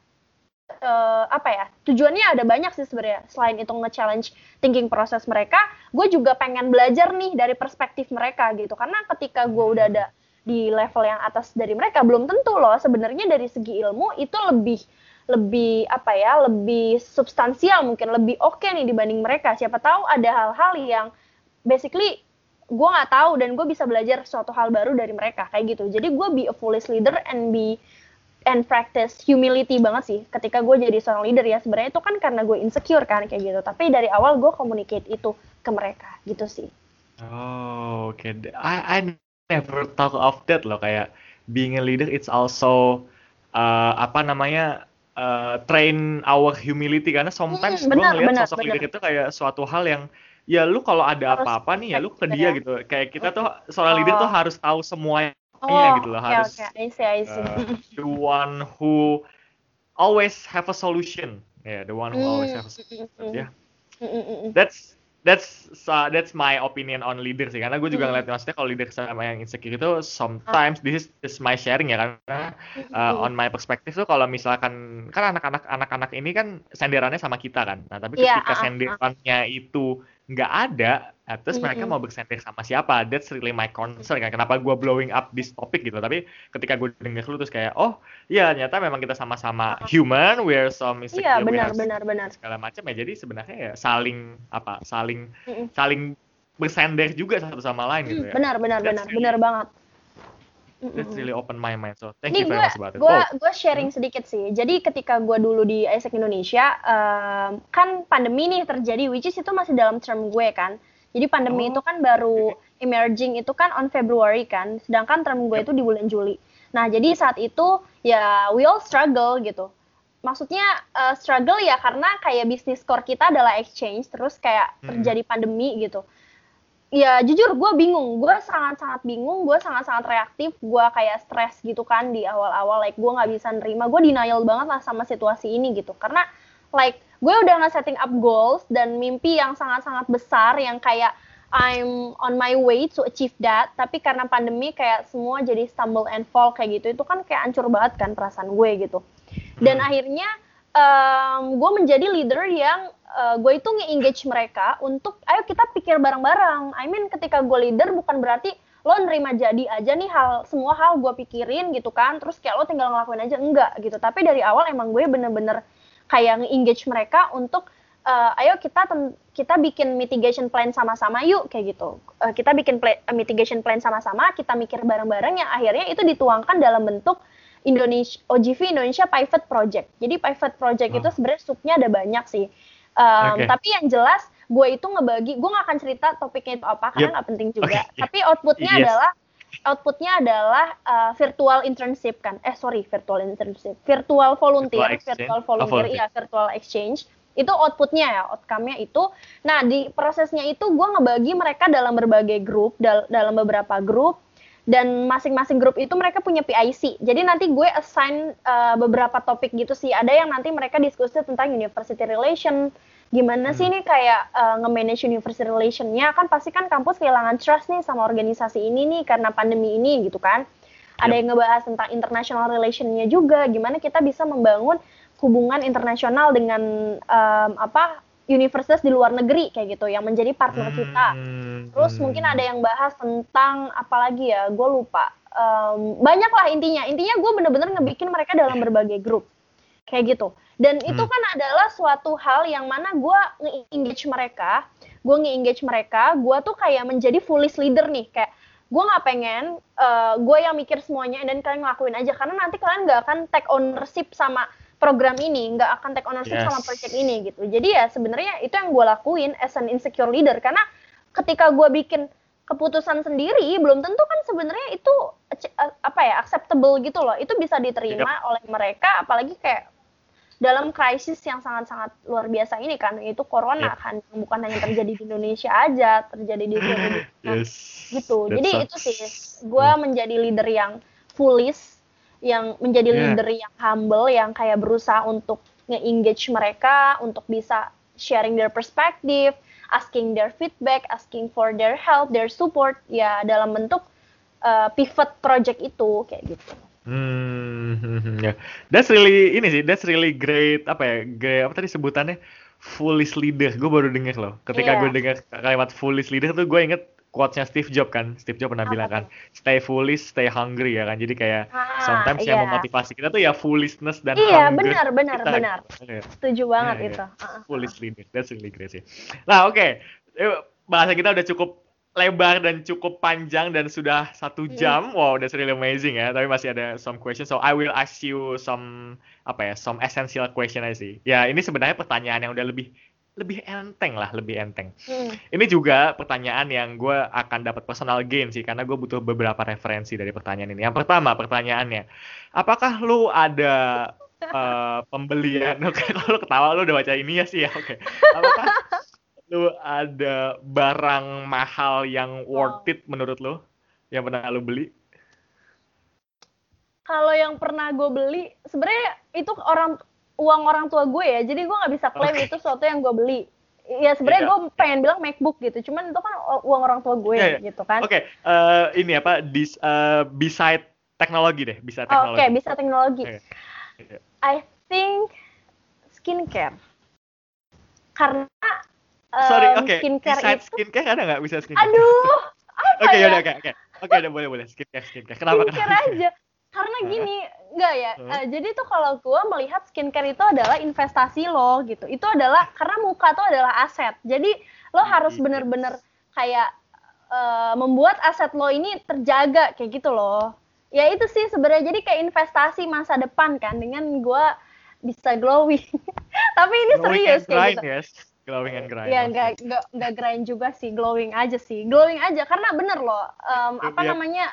uh, apa ya tujuannya ada banyak sih sebenarnya. Selain itu nge-challenge thinking proses mereka gue juga pengen belajar nih dari perspektif mereka gitu. Karena ketika gue udah ada di level yang atas dari mereka belum tentu loh. Sebenarnya dari segi ilmu itu lebih lebih apa ya lebih substansial mungkin lebih oke okay nih dibanding mereka. Siapa tahu ada hal-hal yang basically gue nggak tahu dan gue bisa belajar suatu hal baru dari mereka kayak gitu. Jadi gue be a foolish leader and be and practice humility banget sih ketika gue jadi seorang leader ya. Sebenarnya itu kan karena gue insecure kan kayak gitu. Tapi dari awal gue communicate itu ke mereka gitu sih. Oh oke. Okay. I, I never talk of that loh kayak being a leader it's also uh, apa namanya uh, train our humility. Karena sometimes hmm, gue ngeliat sosok bener. leader itu kayak suatu hal yang ya lu kalau ada apa-apa nih ya lu ke dia ya. gitu. Kayak kita tuh seorang oh. leader tuh oh. harus tahu semuanya oh, gitu loh, okay, harus okay. I see, I see. Uh, the one who always have a solution. Yeah, the one who always have a solution. Yeah. That's that's so, that's my opinion on leader sih karena gue juga Hmm. ngeliat maksudnya kalau leader sama yang insecure itu sometimes this is, this is my sharing ya karena uh, on my perspective tuh kalau misalkan kan anak-anak anak-anak ini kan senderannya sama kita kan nah tapi Iya, ketika ah, ah, senderannya itu nggak ada. Terus mereka Mm-mm. mau bersender sama siapa. That's really my concern kan. Kenapa gue blowing up this topic gitu. Tapi ketika gue denger lu terus kayak oh iya ternyata memang kita sama-sama human. We are some insecure Iya, we benar have benar benar. segala macam. Ya jadi sebenarnya ya saling apa saling Mm-mm. saling bersender juga satu sama lain gitu Hmm, ya. Benar benar That's benar really- benar banget. That's really open my mind so thank Ini you very much about it gue oh gue sharing sedikit sih. Jadi ketika gue dulu di Isaac Indonesia, em, kan pandemi nih terjadi, which is itu masih dalam term gue kan. Jadi pandemi Oh, itu kan baru emerging itu kan on February kan, sedangkan term gue itu di bulan Juli. Nah jadi saat itu ya we all struggle gitu. Maksudnya eh, struggle ya karena kayak bisnis core kita adalah exchange, terus kayak Mm-mm. terjadi pandemi gitu ya jujur gue bingung. Gue sangat-sangat bingung gue sangat-sangat reaktif gue kayak stres gitu kan di awal-awal. Like gue nggak bisa nerima. Gue denial banget lah sama situasi ini gitu. Karena like gue udah nge-setting up goals dan mimpi yang sangat-sangat besar yang kayak I'm on my way to achieve that. Tapi karena pandemi kayak semua jadi stumble and fall kayak gitu itu kan kayak hancur banget kan perasaan gue gitu. Dan Hmm. akhirnya gue menjadi leader yang gue itu nge-engage mereka untuk ayo kita pikir bareng-bareng. I mean ketika gue leader bukan berarti lo nerima jadi aja nih hal semua hal gue pikirin gitu kan terus kayak lo tinggal ngelakuin aja enggak gitu tapi dari awal emang gue bener-bener kayak nge-engage mereka untuk eh, ayo kita kita bikin mitigation plan sama-sama yuk kayak gitu Eh, kita bikin pla- eh, mitigation plan sama-sama kita mikir bareng-bareng yang akhirnya itu dituangkan dalam bentuk Indonesia OGV Indonesia Pivot Project. Jadi Pivot Project Oh. itu sebenarnya subnya ada banyak sih. Um, Oke. Tapi yang jelas gue itu ngebagi, gue nggak akan cerita topiknya itu apa karena Yep. nggak penting juga. Oke, Tapi outputnya Yes. adalah outputnya adalah uh, virtual internship kan. Eh sorry, virtual internship, virtual volunteer, Virtual exchange. virtual Oh, volunteer, volunteer. iya virtual exchange. Itu outputnya ya, outcome-nya itu. Nah di prosesnya itu gue ngebagi mereka dalam berbagai grup, dal- dalam beberapa grup dan masing-masing grup itu mereka punya PIC. Jadi nanti gue assign uh, beberapa topik gitu sih. Ada yang nanti mereka diskusi tentang university relation. Gimana sih Hmm. nih kayak uh, nge-manage university relation-nya kan pasti kan kampus kehilangan trust nih sama organisasi ini nih karena pandemi ini gitu kan. Ada Yep. yang ngebahas tentang international relation-nya juga. Gimana kita bisa membangun hubungan internasional dengan um, apa universitas di luar negeri kayak gitu yang menjadi partner kita. Hmm. Terus mungkin ada yang bahas tentang apa lagi ya, gue lupa. Em, banyak lah intinya. Intinya gue bener-bener ngebikin mereka dalam berbagai grup. Kayak gitu. Dan itu Hmm. kan adalah suatu hal yang mana gue nge-engage mereka. Gue nge-engage mereka, gue tuh kayak menjadi foolish leader nih. Kayak gue nggak pengen eh, gue yang mikir semuanya dan kalian ngelakuin aja. Karena nanti kalian nggak akan take ownership sama program ini, nggak akan take ownership Yes. sama project ini gitu. Jadi ya sebenarnya itu yang gue lakuin as an insecure leader. Karena ketika gue bikin keputusan sendiri belum tentu kan sebenarnya itu eh, apa ya acceptable gitu loh itu bisa diterima oleh mereka apalagi kayak dalam krisis yang sangat-sangat luar biasa ini kan itu corona Yep. kan bukan hanya terjadi di Indonesia aja terjadi di seluruh dunia yes. gitu jadi sucks. itu sih gue menjadi leader yang foolish yang menjadi Yeah. leader yang humble yang kayak berusaha untuk nge-engage mereka untuk bisa sharing their perspective asking their feedback asking for their help their support ya dalam bentuk uh, pivot project itu kayak gitu Hmm, ya. That's really ini sih, that's really great apa ya? Great apa tadi sebutannya? Foolish leader. Gue baru denger loh. Ketika Iya. gue dengar kalimat foolish leader tuh gue inget quotes-nya Steve Jobs kan. Steve Jobs pernah Apa bilang kan, stay foolish, stay hungry ya kan. Jadi kayak Ah, sometimes yang iya. memotivasi kita tuh ya foolishness dan Iya, hunger benar, benar, kita. benar. Iya. setuju banget Iya, itu iya. Uh-uh. Foolish leader. That's really great sih. Nah, oke. Eh, Bahasa kita udah cukup lebar dan cukup panjang dan sudah satu Mm. jam. Wow, that's really amazing ya. Tapi masih ada some question. So I will ask you some apa ya, some essential question aja sih. Ya, ini sebenarnya pertanyaan yang udah lebih lebih enteng lah, lebih enteng. Hmm. Ini juga pertanyaan yang gue akan dapat personal gain sih, karena gue butuh beberapa referensi dari pertanyaan ini. Yang pertama, pertanyaannya, apakah lu ada eh, pembelian? Oke, kalau lu ketawa lu udah baca ini ya sih ya. Oke, apakah lu ada barang mahal yang worth it menurut lu yang pernah lu beli? kalau yang pernah gue beli sebenarnya itu orang uang orang tua gue ya jadi gue nggak bisa klaim Oke. itu sesuatu yang gue beli ya sebenarnya Iya. gue pengen bilang MacBook gitu cuman itu kan uang orang tua gue Iya, iya. gitu kan Oke, eh, ini apa? Dis, eh, beside teknologi deh, bisa oke teknologi. bisa teknologi Oke. Iya. I think skincare karena em, Sorry, oke. skincare Beside itu skincare ada nggak bisa skincare? aduh apa Oke, ya yaudah, oke, oke. Oke, udah boleh, boleh. Skincare, skincare. Kenapa? skincare kenapa? aja karena gini enggak ya Hmm. eh, jadi tuh kalau gue melihat skincare itu adalah investasi lo gitu itu adalah karena muka tuh adalah aset jadi lo harus Iya. bener-bener kayak eh, membuat aset lo ini terjaga kayak gitu loh ya itu sih sebenarnya jadi kayak investasi masa depan kan dengan gue bisa glowing tapi ini Glowing serius and kayak grind, gitu yes. Glowing and grind. Ya nggak nggak grind juga sih, glowing aja sih, glowing aja karena bener loh, Itu apa namanya?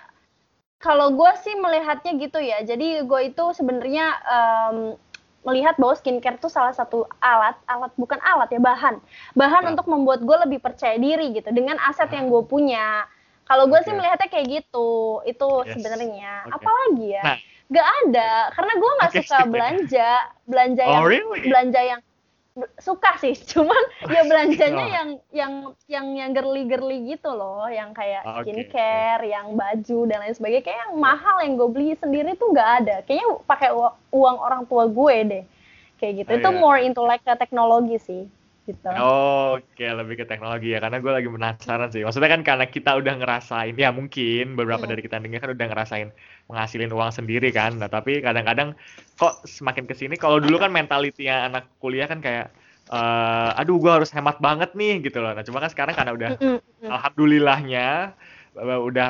Kalau gue sih melihatnya gitu ya, jadi gue itu sebenarnya em, melihat bahwa skincare itu salah satu alat, alat bukan alat ya bahan, bahan Ya. untuk membuat gue lebih percaya diri gitu dengan aset yang gue punya. Kalau gue sih Oke. melihatnya kayak gitu, itu Yes. sebenarnya. Oke. Apalagi ya? Nah. Gak ada, karena gue nggak Oke, suka belanja, belanja Oh, yang really? belanja yang suka sih cuman ya belanjanya Oh. yang yang yang yang girly girly gitu loh yang kayak Oke, skincare yang baju dan lain sebagainya kayak yang mahal yang gue beli sendiri tuh nggak ada kayaknya pakai uang orang tua gue deh kayak gitu Oh, itu iya. more into like ke teknologi sih gitu Oke, lebih ke teknologi ya. Karena gue lagi penasaran sih. Maksudnya kan karena kita udah ngerasain, ya mungkin beberapa Hmm. dari kita dengar kan udah ngerasain menghasilin uang sendiri kan. Nah, tapi kadang-kadang kok semakin ke sini, kalau dulu kan mentalitinya anak kuliah kan kayak, eh, aduh gue harus hemat banget nih gitu loh. Nah, cuma kan sekarang karena udah, alhamdulillahnya eh, udah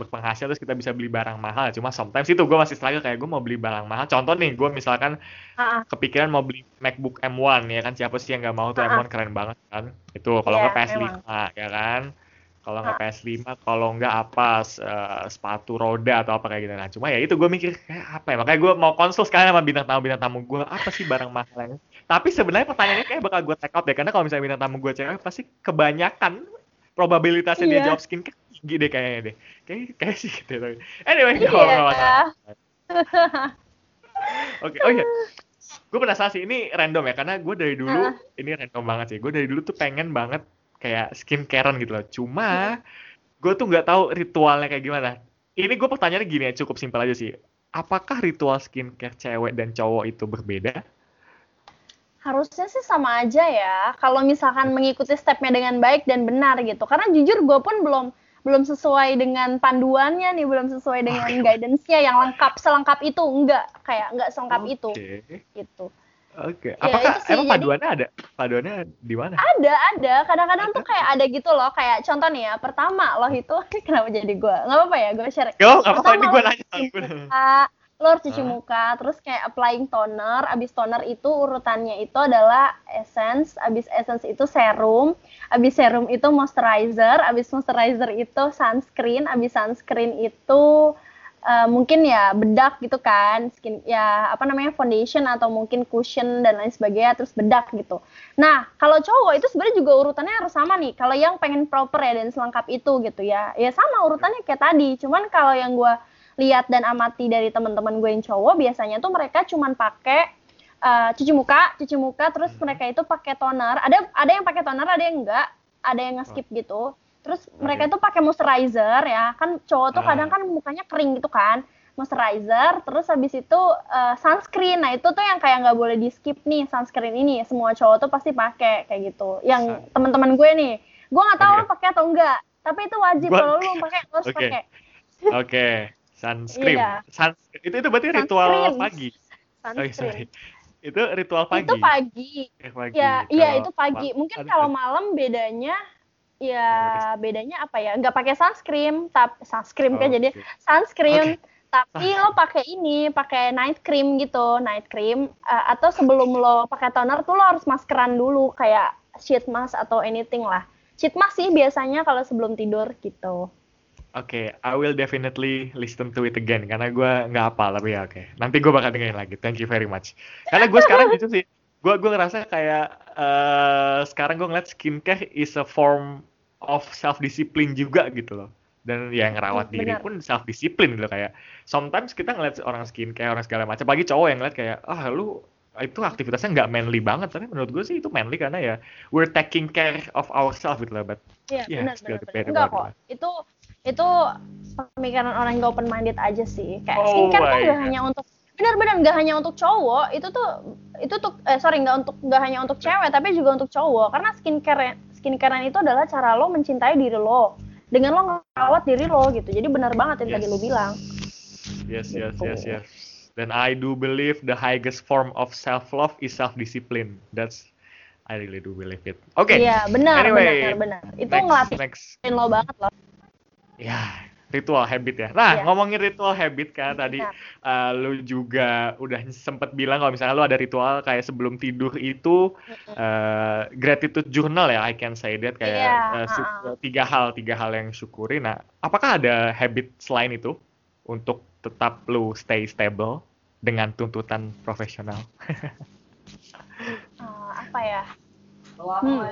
berpenghasil terus kita bisa beli barang mahal. Cuma sometimes itu gue masih struggle kayak gue mau beli barang mahal. Contoh nih, gue misalkan kepikiran mau beli MacBook M1 ya kan siapa sih yang nggak mau tuh Ah, M1 keren banget kan itu kalau Iya, nggak PS5 ya kan kalau nggak Ah. PS5 kalau nggak apa eh, sepatu roda atau apa kayak gitu nah cuma ya itu gue mikir kayak apa ya makanya gue mau konsul sekarang sama bintang tamu bintang tamu gue apa sih barang mahal yang tapi sebenarnya pertanyaannya kayak bakal gue take out deh karena kalau misalnya bintang tamu gue cewek pasti kebanyakan probabilitasnya dia Iya. jawab skincare tinggi deh kayaknya deh kayak kayak sih gitu anyway nggak apa-apa, nggak masalah. Oke, oh iya. Gue penasaran sih, ini random ya, karena gue dari dulu, Ah. ini random banget sih. Gue dari dulu tuh pengen banget kayak skincarean gitu loh. Cuma, gue tuh nggak tahu ritualnya kayak gimana. Ini gue pertanyaannya gini ya, cukup simpel aja sih. Apakah ritual skincare cewek dan cowok itu berbeda? harusnya sih sama aja ya kalau misalkan mengikuti stepnya dengan baik dan benar gitu karena jujur gue pun belum belum sesuai dengan panduannya nih belum sesuai dengan guidance-nya yang lengkap selengkap itu enggak kayak enggak selengkap itu Oke, gitu oke. Ya, Apakah itu sih, emang jadi- paduannya ada? Paduannya di mana? ada ada. Kadang-kadang tuh kayak ada gitu loh. Kayak contoh nih ya pertama lo itu kenapa jadi gue nggak apa-apa ya gue share. Yo, nggak apa-apa, ini gue nanya. muka, lo harus cuci Hah? muka, terus kayak applying toner, abis toner itu urutannya itu adalah essence, abis essence itu serum, abis serum itu moisturizer, abis moisturizer itu sunscreen, abis sunscreen itu eh, mungkin ya bedak gitu kan, skin ya apa namanya foundation atau mungkin cushion dan lain sebagainya, terus bedak gitu. Nah kalau cowok itu sebenarnya juga urutannya harus sama nih. Kalau yang pengen proper ya dan selengkap itu gitu ya, ya sama urutannya kayak tadi. Cuman kalau yang gue lihat dan amati dari teman-teman gue yang cowok biasanya tuh mereka cuman pakai uh, cuci muka, cuci muka terus Mhm. mereka itu pakai toner. Ada ada yang pakai toner, ada yang enggak, ada yang nge-skip gitu. Terus mereka itu pakai moisturizer ya. Kan cowok tuh Ah. kadang kan mukanya kering gitu kan. Moisturizer, terus habis itu uh, sunscreen. Nah, itu tuh yang kayak nggak boleh di-skip nih sunscreen ini. Semua cowok tuh pasti pakai kayak gitu. Yang Sun- teman-teman gue nih, gue nggak tahu Oke. lo pakai atau enggak. Tapi itu wajib kalau lu pakai lo harus Oke. pakai. Oke, sunscreen. Iya. Suns- itu itu berarti ritual Sunscreen. pagi. Oh, iya, Sunscreen. sorry. Itu ritual pagi. Itu pagi. Eh, pagi. Ya, iya Kalau itu pagi. Mungkin kalau malam bedanya Ya, ya bedanya apa ya? Nggak pakai sunscreen, tapi sunscreen kan Oh, jadi oke. sunscreen. Tapi lo pakai ini, pakai night cream gitu, night cream. Eh, atau sebelum lo pakai toner tuh lo harus maskeran dulu, kayak sheet mask atau anything lah. Sheet mask sih biasanya kalau sebelum tidur gitu. Oke, I will definitely listen to it again karena gue nggak apa tapi ya oke. Nanti gue bakal dengerin lagi. Thank you very much. Karena gue sekarang gitu sih, gue gue ngerasa kayak eh sekarang gue ngeliat skincare is a form of self discipline juga gitu loh. Dan ya ngerawat Hmm, diri pun self discipline gitu kayak. Sometimes kita ngeliat orang skincare orang segala macam, pagi cowok yang ngeliat kayak ah lu itu aktivitasnya nggak manly banget tapi menurut gue sih itu manly karena ya we're taking care of ourselves gitu lah but Iya, yeah, benar still benar. Enggak kok. Itu itu pemikiran orang yang open minded aja sih. Kayak Oh skincare tuh nggak hanya untuk benar-benar nggak hanya untuk cowok. Itu tuh itu tuh eh sorry nggak untuk nggak hanya untuk cewek tapi juga untuk cowok. Karena skincare skincare itu adalah cara lo mencintai diri lo dengan lo ngerawat diri lo gitu. Jadi benar banget yang tadi Yes. lo bilang. Yes, yes, Gitu. yes, yes. Then I do believe the highest form of self love is self discipline. That's I really do believe it. Oke. Iya, benar, Anyway, benar, benar. Itu next, ngelatih next. lo banget loh. Ya, ritual habit ya. Nah, Iya. ngomongin ritual habit kan tadi Benar. uh, lu juga udah sempet bilang kalau misalnya lu ada ritual kayak sebelum tidur itu uh, gratitude journal ya, I can say that kayak Iya, uh, tiga hal tiga hal yang syukuri. Nah, apakah ada habit selain itu untuk tetap lu stay stable dengan tuntutan profesional? Eh, apa ya? Hmm.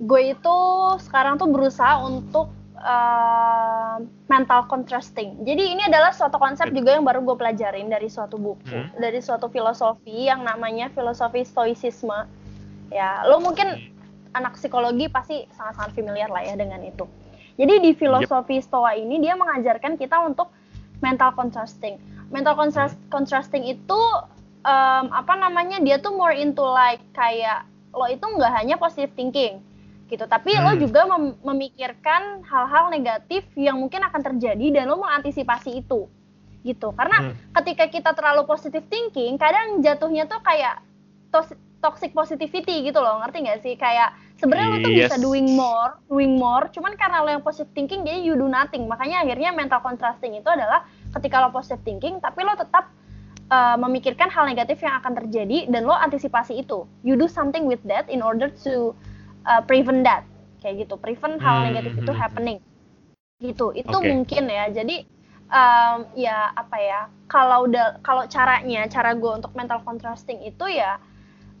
Gue itu sekarang tuh berusaha untuk eh, mental contrasting. Jadi ini adalah suatu konsep juga yang baru gue pelajarin dari suatu buku, Hmm. dari suatu filosofi yang namanya filosofi stoicisme. Ya, lo mungkin anak psikologi pasti sangat-sangat familiar lah ya dengan itu. Jadi di filosofi stoa ini dia mengajarkan kita untuk mental contrasting. Mental contrast, contrasting itu em, apa namanya dia tuh more into like kayak lo itu nggak hanya positive thinking gitu tapi lo Hmm. juga mem- memikirkan hal-hal negatif yang mungkin akan terjadi dan lo mengantisipasi itu gitu karena Hmm. ketika kita terlalu positive thinking kadang jatuhnya tuh kayak tos- toxic positivity gitu loh ngerti nggak sih kayak sebenarnya lo tuh bisa Yes. doing more doing more cuman karena lo yang positive thinking jadi you do nothing makanya akhirnya mental contrasting itu adalah ketika lo positive thinking tapi lo tetap uh, memikirkan hal negatif yang akan terjadi dan lo antisipasi itu. You do something with that in order to uh, prevent that. Kayak gitu, prevent hal Hmm, negatif itu hmm, hmm. happening. Gitu. Itu Oke. mungkin ya. Jadi um, ya apa ya? Kalau udah kalau caranya, cara gue untuk mental contrasting itu ya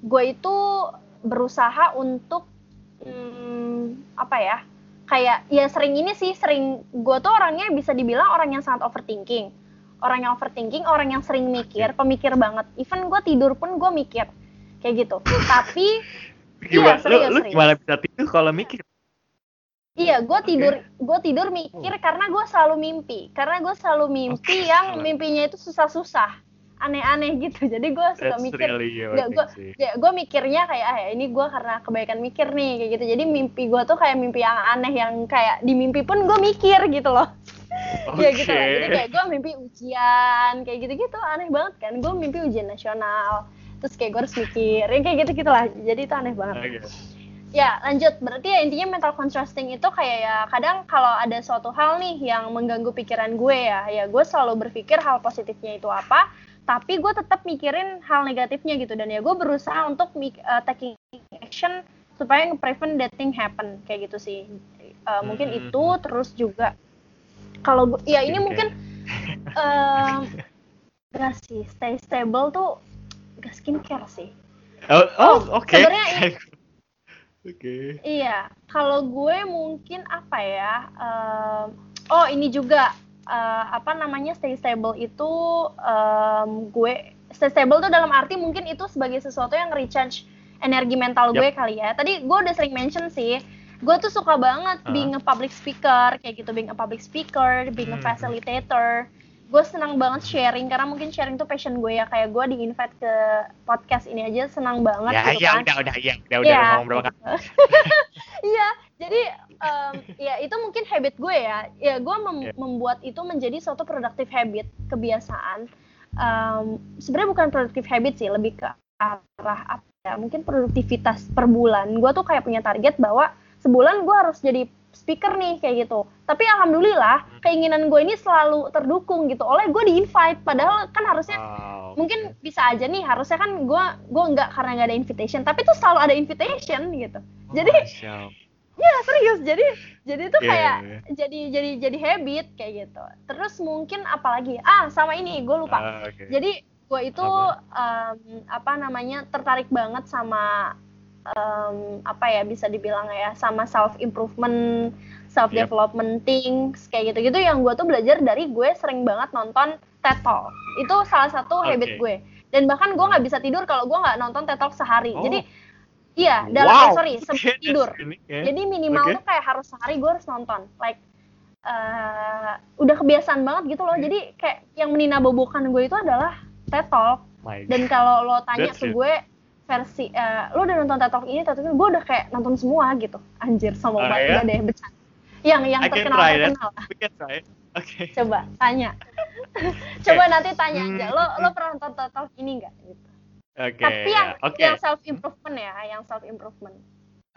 gue itu berusaha untuk hmm, apa ya? Kayak ya sering ini sih, sering gue tuh orangnya bisa dibilang orang yang sangat overthinking orang yang overthinking, orang yang sering mikir, pemikir banget. Even gue tidur pun gue mikir kayak gitu. Tapi Gimana, Iya, serius, lu, lu gimana bisa tidur kalau mikir? iya, gue tidur, gue tidur mikir karena gue selalu mimpi. Karena gue selalu mimpi Oke. yang mimpinya itu susah-susah, aneh-aneh gitu. Jadi gue suka That's mikir. really gue ya, gue mikirnya kayak ah ya ini gue karena kebaikan mikir nih kayak gitu. Jadi mimpi gue tuh kayak mimpi yang aneh yang kayak di mimpi pun gue mikir gitu loh. ya gitu lah jadi kayak gue mimpi ujian kayak gitu-gitu aneh banget kan gue mimpi ujian nasional terus kayak gue harus mikir ya kayak gitu gitulah jadi itu aneh banget Oke. ya lanjut berarti ya intinya mental contrasting itu kayak ya kadang kalau ada suatu hal nih yang mengganggu pikiran gue ya ya gue selalu berpikir hal positifnya itu apa tapi gue tetap mikirin hal negatifnya gitu dan ya gue berusaha untuk eh, taking action supaya nge-prevent that thing happen kayak gitu sih Eh, mungkin Hmm. itu terus juga kalau ya ini Skincare. mungkin em enggak sih stay stable tuh gak skincare sih Oh, oh, Oh, oke. sebenarnya i- Oke. Iya, kalau gue mungkin apa ya? em, oh ini juga eh, apa namanya stay stable itu em, gue stay stable tuh dalam arti mungkin itu sebagai sesuatu yang recharge energi mental gue kali ya. Tadi gue udah sering mention sih, gue tuh suka banget Ah. being a public speaker kayak gitu, being a public speaker, being a Hmm. Gue senang banget sharing karena mungkin sharing tuh passion gue ya kayak gue di invite ke podcast ini aja senang banget Ya, gitu ya, kan. udah, udah, ya, udah, udah, Iya, ngomong berapa kali. Iya, jadi em, ya itu mungkin habit gue ya. Ya gue mem- Iya. membuat itu menjadi suatu productive habit, kebiasaan. Em, Sebenarnya bukan productive habit sih, lebih ke arah apa ya? Mungkin produktivitas per bulan. Gue tuh kayak punya target bahwa sebulan gue harus jadi speaker nih kayak gitu. Tapi alhamdulillah keinginan gue ini selalu terdukung gitu oleh gue di invite. Padahal kan harusnya Wow. mungkin bisa aja nih harusnya kan gue gue nggak karena nggak ada invitation tapi tuh selalu ada invitation gitu jadi Masya Allah. ya serius jadi jadi tuh Iya, kayak iya, jadi jadi jadi habit kayak gitu terus mungkin apalagi ah sama ini gue lupa Ah, oke. jadi gue itu Apa? em, apa namanya tertarik banget sama em, apa ya bisa dibilang ya sama self improvement self development things kayak gitu gitu yang gue tuh belajar dari gue sering banget nonton TED Talk itu salah satu Oke. habit gue dan bahkan gue nggak bisa tidur kalau gue nggak nonton TED Talk sehari Oh. jadi iya dalam Wow. eh, sorry sebelum Okay, tidur ya. jadi minimal Oke. tuh kayak harus sehari gue harus nonton like eh, udah kebiasaan banget gitu loh jadi kayak yang meninabobokan gue itu adalah TED Talk dan kalau lo tanya That's ke it. gue versi eh, lo udah nonton Talk ini Talk ini gue udah kayak nonton semua gitu anjir sama Oh, banget ya? udah deh bercanda yang yang I terkenal terkenal lah. Oke. coba tanya coba nanti tanya aja lo Hmm. lo pernah nonton Talk ini nggak gitu Oke. tapi yang ya. Oke. yang self improvement ya yang self improvement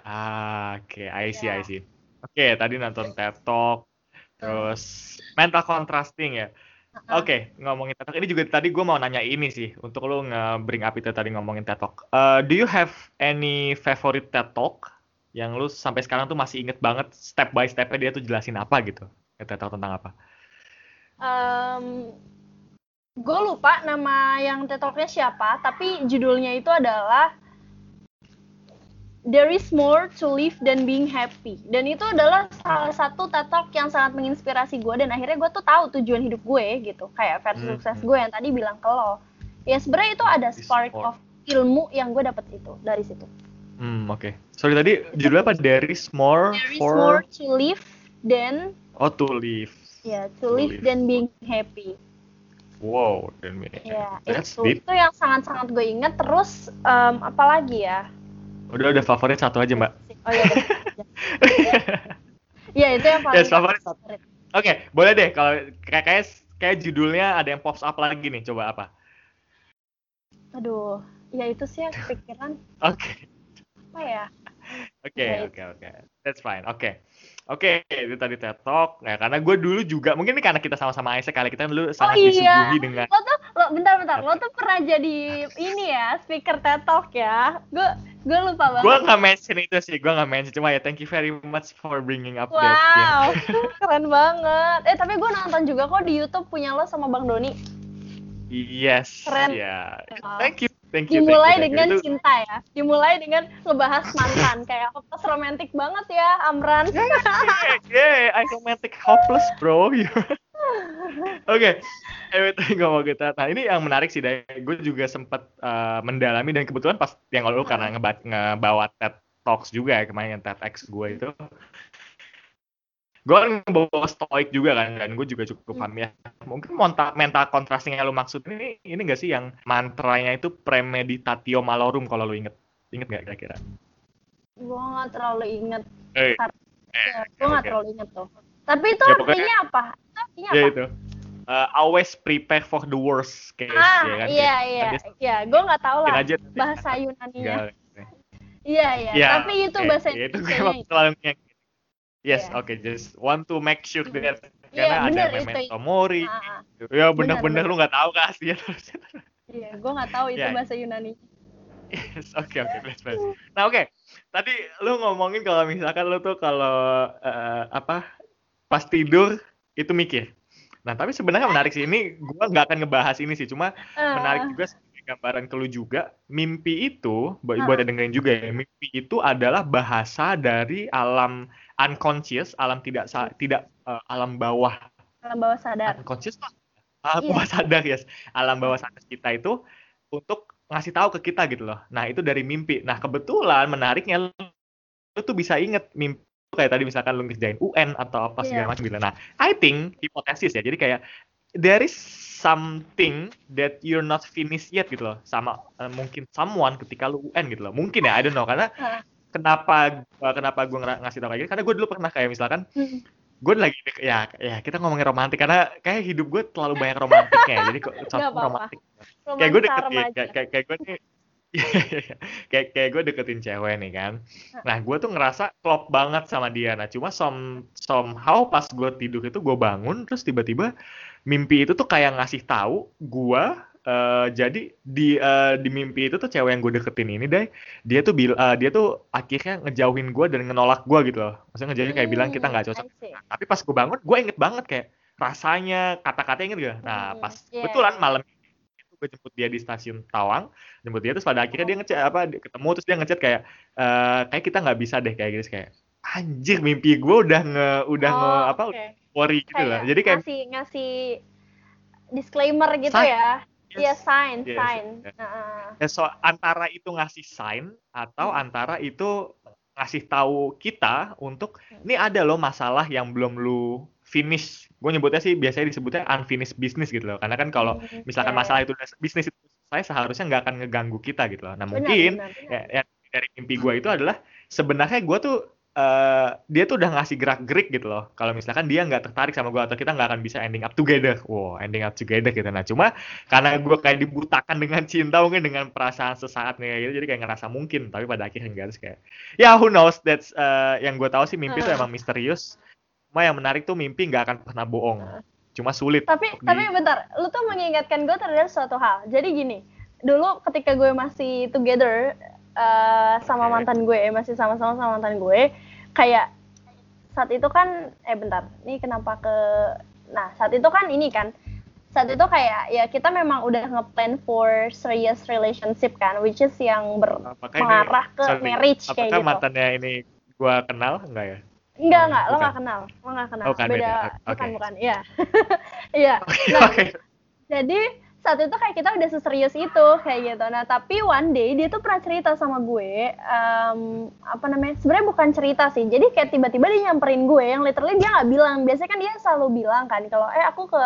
Ah, oke, I see, Ya. I see. Oke, tadi nonton TED Talk, terus mental contrasting ya. Oke, ngomongin TED Talk, ini juga tadi gue mau nanya ini sih, untuk lo nge-bring up itu tadi ngomongin TED Talk. Uh, do you have any favorite TED Talk yang lu sampai sekarang tuh masih inget banget step by step-nya dia tuh jelasin apa gitu? TED Talk tentang apa? gue lupa nama yang TED Talk-nya siapa tapi judulnya itu adalah There is more to live than being happy. Dan itu adalah salah satu Talk yang sangat menginspirasi gue dan akhirnya gue tuh tahu tujuan hidup gue gitu. Kayak versi Hmm, sukses hmm. gue yang tadi bilang ke lo. Ya sebenarnya itu ada spark of ilmu yang gue dapet itu dari situ. Hmm, oke. Sorry tadi judulnya apa? There is more There is for more to live than oh to live. ya To to live live. than being happy. Wow, dan That's itu deep. itu yang sangat-sangat gue inget. Terus em, apa lagi ya? Udah udah favorit satu aja, Mbak. Oh iya. Iya itu yang paling Yes, favorit favorit. Oke, boleh deh kalau kayak kayak kayak judulnya ada yang pops up lagi nih. Coba apa? Aduh, ya itu sih yang kepikiran Oke. apa ya? Oke, oke, oke. That's fine. Oke. Oke, itu tadi TED Talk. Nah, karena gue dulu juga, mungkin ini karena kita sama-sama Isaac kali kita dulu sangat iya. disuguhi dengan Lo tuh, lo bentar-bentar, lo tuh pernah jadi ini ya, speaker TED Talk ya? Gue gue lupa banget. Gue nggak mention itu sih, gue nggak mention. Cuma ya thank you very much for bringing up that. ya. Wow, keren banget. Eh tapi gue nonton juga kok di YouTube punya lo sama Bang Doni. Yes, Keren. ya. Ya. Thank you, thank you. Dimulai thank you, thank you. dengan Itu- cinta ya. Dimulai dengan ngebahas mantan. Kayak pas romantis banget ya, Amran. yeah, yeah, I romantic hopeless, bro. Oke, anyway, tadi ngomong kita. Nah, ini yang menarik sih, dari gue juga sempat eh, mendalami dan kebetulan pas yang lalu karena ngeba- ngebawa TED Talks juga ya kemarin TEDx gue itu. Gue kan ngebawa stoik juga kan, dan gue juga cukup paham ya. Mungkin mental, mental contrasting yang lo maksud ini, ini gak sih yang mantranya itu premeditatio malorum kalau lo inget? Inget gak kira-kira? Gue gak terlalu inget. Eh, Ya, gue gak terlalu inget tuh. Tapi itu Ya, pokoknya- artinya apa? Itu artinya ya apa? itu. Uh, always prepare for the worst case Ah, ya kan iya iya, iya. Gue nggak tahu mungkin lah aja bahasa Yunaninya. Iya iya. Ya, Tapi itu oke. bahasa Ya, itu gue Indonesia. selalu yes Iya. oke just want to make sure Hmm. that Iya, karena bener, ada memento mori Ah, gitu. ya bener-bener bener. lu nggak tahu kasihan iya, gue nggak tahu itu Iya. bahasa Yunani. yes oke oke please please nah oke tadi lu ngomongin kalau misalkan lu tuh kalau eh, apa pas tidur itu mikir nah tapi sebenarnya menarik sih ini gua nggak akan ngebahas ini sih cuma Ah, menarik juga gambaran ke lu juga mimpi itu buat yang dengerin juga ya mimpi itu adalah bahasa dari alam unconscious alam tidak sa- tidak eh, alam bawah. Alam bawah sadar. unconscious tuh alam Iya. bawah sadar yes. Alam bawah sadar kita itu untuk ngasih tahu ke kita gitu loh. Nah itu dari mimpi. Nah kebetulan menariknya lu, tuh bisa inget mimpi kayak tadi misalkan lu ngerjain UN atau apa Iya. segala macam gitu. Nah I think hipotesis ya. Jadi kayak there is something that you're not finished yet gitu loh. Sama eh, mungkin someone ketika lu UN gitu loh. Mungkin ya I don't know. Karena. Kenapa eh, kenapa gue ngasih tau kayak gini karena gue dulu pernah kayak misalkan Hmm. gue lagi ya ya kita ngomongin romantis karena kayak hidup gue terlalu banyak romantiknya ya. jadi kok romantik kayak gue deket remaja. kayak kayak, gue nih kayak kayak gue deketin cewek nih kan nah gue tuh ngerasa klop banget sama dia nah cuma some somehow pas gue tidur itu gue bangun terus tiba-tiba mimpi itu tuh kayak ngasih tahu gue eh, jadi di eh, di mimpi itu tuh cewek yang gue deketin ini deh dia tuh bil eh, dia tuh akhirnya ngejauhin gue dan ngenolak gue gitu loh maksudnya ngejauhin kayak bilang kita nggak cocok Hmm, see. tapi pas gue bangun gue inget banget kayak rasanya kata-katanya inget gak nah Hmm, pas kebetulan iya. malam itu gue jemput dia di stasiun Tawang jemput dia terus pada akhirnya dia ngechat apa dia ketemu terus dia ngechat kayak eh kayak kita nggak bisa deh kayak gitu kayak anjir mimpi gue udah nge udah nge Oh, apa oke. worry gitu lah jadi kayak ngasih ngasih disclaimer gitu ya. Iya, sign, Yes, sign. yes. Heeh. Ya, so antara itu ngasih sign atau Hmm. antara itu ngasih tahu kita untuk ini ada loh masalah yang belum lu finish. Gue nyebutnya sih biasanya disebutnya unfinished business gitu loh. Karena kan kalau Hmm, misalkan iya, masalah itu bisnis itu selesai seharusnya nggak akan ngeganggu kita gitu loh. Nah Benar, mungkin benar, benar. ya, ya, dari mimpi gue itu adalah sebenarnya gue tuh eh, dia tuh udah ngasih gerak gerik gitu loh. Kalau misalkan dia nggak tertarik sama gue atau kita nggak akan bisa ending up together. Wow, ending up together gitu. Nah cuma karena gue kayak dibutakan dengan cinta mungkin dengan perasaan sesaat kayak gitu jadi kayak ngerasa mungkin tapi pada akhirnya enggak terus kayak ya who knows that's eh, yang gue tahu sih mimpi itu Hmm. emang misterius. Cuma yang menarik tuh mimpi nggak akan pernah bohong. Cuma sulit. Tapi di- tapi bentar, lu tuh mengingatkan gue terhadap suatu hal. Jadi gini, dulu ketika gue masih together eh, sama mantan gue, masih sama-sama sama mantan gue, kayak saat itu kan eh bentar, ini kenapa ke Nah, saat itu kan ini kan saat itu kayak ya kita memang udah ngeplan for serious relationship kan, which is yang ini mengarah ke sorry, marriage apakah kayak gitu. mantannya ini gue kenal enggak ya? Enggak, Hmm, enggak, lo enggak kenal. Lo enggak kenal. Oh, bukan, beda, beda. Oke. bukan, bukan. Iya. Iya. Nah, oke. jadi saat itu kayak kita udah seserius itu kayak gitu. Nah, tapi one day dia tuh pernah cerita sama gue em, apa namanya? Sebenarnya bukan cerita sih. Jadi kayak tiba-tiba dia nyamperin gue yang literally dia nggak bilang. Biasanya kan dia selalu bilang kan kalau eh aku ke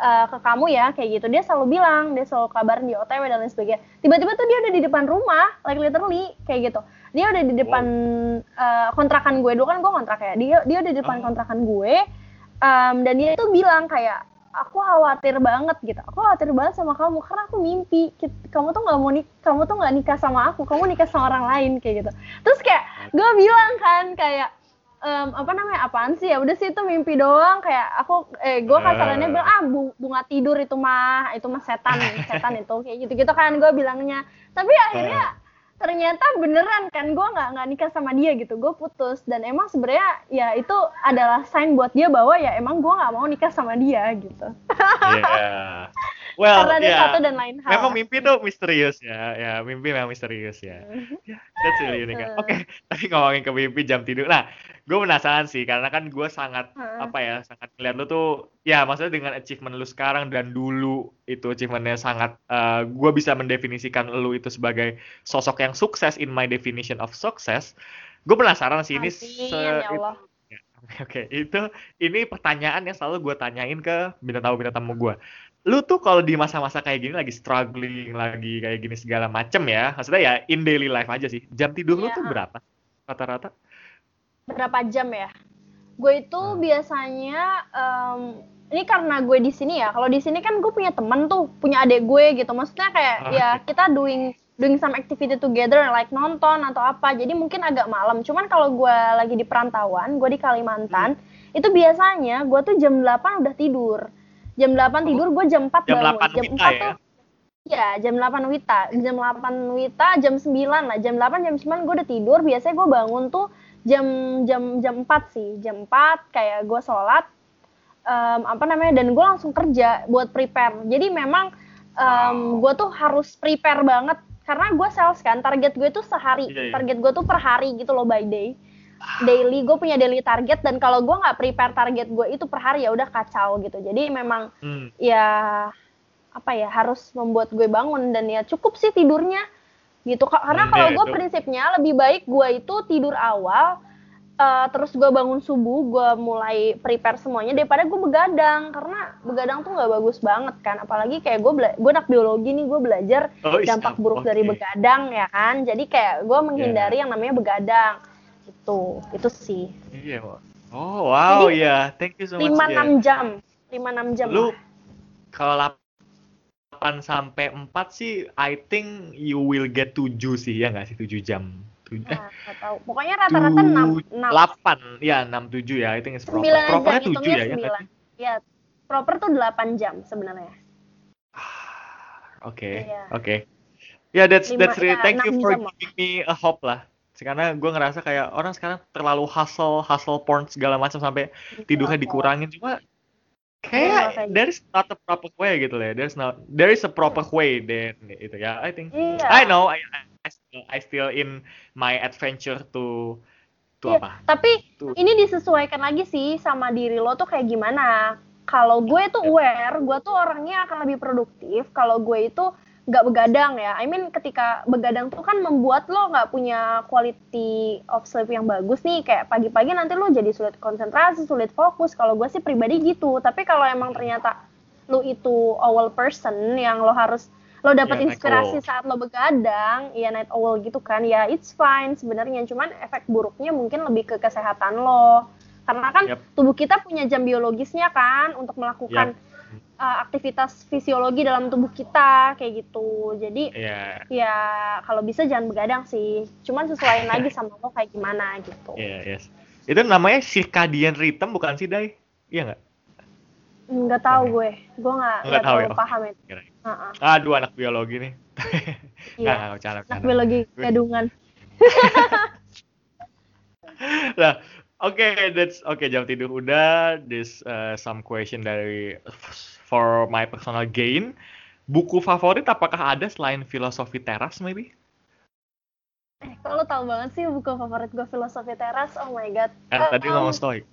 eh, ke kamu ya kayak gitu. Dia selalu bilang, dia selalu kabarin di OTW dan lain sebagainya. Tiba-tiba tuh dia udah di depan rumah, like literally kayak gitu. Dia udah di depan eh, kontrakan gue dulu kan gue kontrak ya. Dia dia udah di depan Oh. kontrakan gue. em, dan dia tuh bilang kayak aku khawatir banget gitu. Aku khawatir banget sama kamu karena aku mimpi kamu tuh nggak mau nik kamu tuh nggak nikah sama aku, kamu nikah sama orang lain kayak gitu. Terus kayak gue bilang kan kayak em, apa namanya apaan sih ya udah sih itu mimpi doang kayak aku eh gue kasarannya Eh. bilang ah bu- bunga tidur itu mah itu mah setan setan itu kayak gitu gitu kan gue bilangnya tapi akhirnya ternyata beneran kan gue nggak nggak nikah sama dia gitu gue putus dan emang sebenarnya ya itu adalah sign buat dia bahwa ya emang gue nggak mau nikah sama dia gitu Iya. Well, karena ada ya. satu dan lain hal Memang mimpi tuh misterius ya, ya mimpi memang misterius ya. Ya, That's really unique. Oke, tadi ngomongin ke mimpi jam tidur. Nah, gue penasaran sih karena kan gue sangat Hmm. apa ya, sangat ngeliat lu tuh, ya maksudnya dengan achievement lu sekarang dan dulu itu achievementnya sangat, eh, gue bisa mendefinisikan lu itu sebagai sosok yang sukses in my definition of success. Gue penasaran sih ini Amin, se- ya Allah. Ya, Oke, itu ini pertanyaan yang selalu gue tanyain ke bintang tamu bintang tamu gue. Lu tuh kalau di masa-masa kayak gini lagi struggling, lagi kayak gini segala macem ya, maksudnya ya in daily life aja sih. Jam tidur lu Iya. tuh berapa rata-rata? berapa jam ya? Gue itu Hmm. biasanya em, ini karena gue di sini ya. Kalau di sini kan gue punya temen tuh, punya adik gue gitu. Maksudnya kayak Ah, ya oke. kita doing doing some activity together like nonton atau apa. Jadi mungkin agak malam. Cuman kalau gue lagi di perantauan, gue di Kalimantan, Hmm. itu biasanya gue tuh jam 8 udah tidur. Jam 8 Oh, tidur, gue jam 4 jam bangun. 8 jam Wita 4 ya? tuh Ya, jam 8 Wita. Jam 8 Wita, jam 9 lah. Jam 8, jam 9 gue udah tidur. Biasanya gue bangun tuh jam jam jam 4 sih. Jam 4 kayak gue sholat em, apa namanya dan gue langsung kerja buat prepare. Jadi memang em, Wow. gue tuh harus prepare banget karena gue sales kan. Target gue tuh sehari. Iya, iya. Target gue tuh per hari gitu loh by day. Daily gue punya daily target dan kalau gue nggak prepare target gue itu per hari ya udah kacau gitu. Jadi memang Hmm. ya apa ya harus membuat gue bangun dan ya cukup sih tidurnya gitu Ka- karena Hmm, kalau ya, gue prinsipnya lebih baik gue itu tidur awal eh, terus gue bangun subuh gue mulai prepare semuanya daripada gue begadang karena begadang tuh nggak bagus banget kan apalagi kayak gue bela- gue anak biologi nih gue belajar Oh, iya. dampak buruk dari Oke. begadang ya kan jadi kayak gue menghindari yang namanya begadang itu itu sih Iya. Oh, wow, ya. Thank you so much. lima ya. enam jam lima enam jam Lu kalau 8 sampai 4 sih I think you will get 7 sih ya nggak sih 7 jam. 7 eh Nah, nggak tahu. Pokoknya rata-rata 6, 6 8 ya 6 7 ya I think it's proper. 9 aja, Propernya 7 hitungnya ya ya nggak 9. sih? Ya, proper tuh 8 jam sebenarnya. Ah, Oke, Iya. oke. Ya, that's Lima- that's really ya, thank you for giving me a hope lah. Karena gue ngerasa kayak orang sekarang terlalu hustle, hustle porn segala macam sampai tidurnya dikurangin cuma Iya, kayak there is not a proper way gitu lah. There's not there is a proper way then itu ya. I think Iya. I know I I still, I still in my adventure to to Iya, apa? Tapi Tuh. ini disesuaikan lagi sih sama diri lo tuh kayak gimana. kalau gue tuh aware, gue tuh orangnya akan lebih produktif kalau gue itu nggak begadang ya. I mean ketika begadang tuh kan membuat lo nggak punya quality of sleep yang bagus nih. Kayak pagi-pagi nanti lo jadi sulit konsentrasi, sulit fokus. Kalau gue sih pribadi gitu. Tapi kalau emang ternyata lo itu owl person yang lo harus lo dapet Ya, night inspirasi saat lo begadang, ya night owl gitu kan, ya it's fine sebenarnya. Cuman efek buruknya mungkin lebih ke kesehatan lo. Karena kan Yap. tubuh kita punya jam biologisnya kan untuk melakukan uh, aktivitas fisiologi dalam tubuh kita kayak gitu. Jadi Iya, ya kalau bisa jangan begadang sih. Cuman sesuaiin lagi sama lo kayak gimana gitu. iya, yes. Itu namanya circadian rhythm bukan sih, Dai? Iya nggak? Nggak tahu gue, gue nggak Nggak tahu ya? paham itu. Kira- Heeh, Aduh, anak biologi nih. iya. Bercanda, Anak biologi gadungan. Nah, oke, that's oke jam tidur udah. This uh, some question dari for my personal gain. Buku favorit apakah ada selain filosofi teras maybe? Eh, kok lo tau banget sih buku favorit gue filosofi teras? Oh my god. Kan tadi Um, ngomong stoik.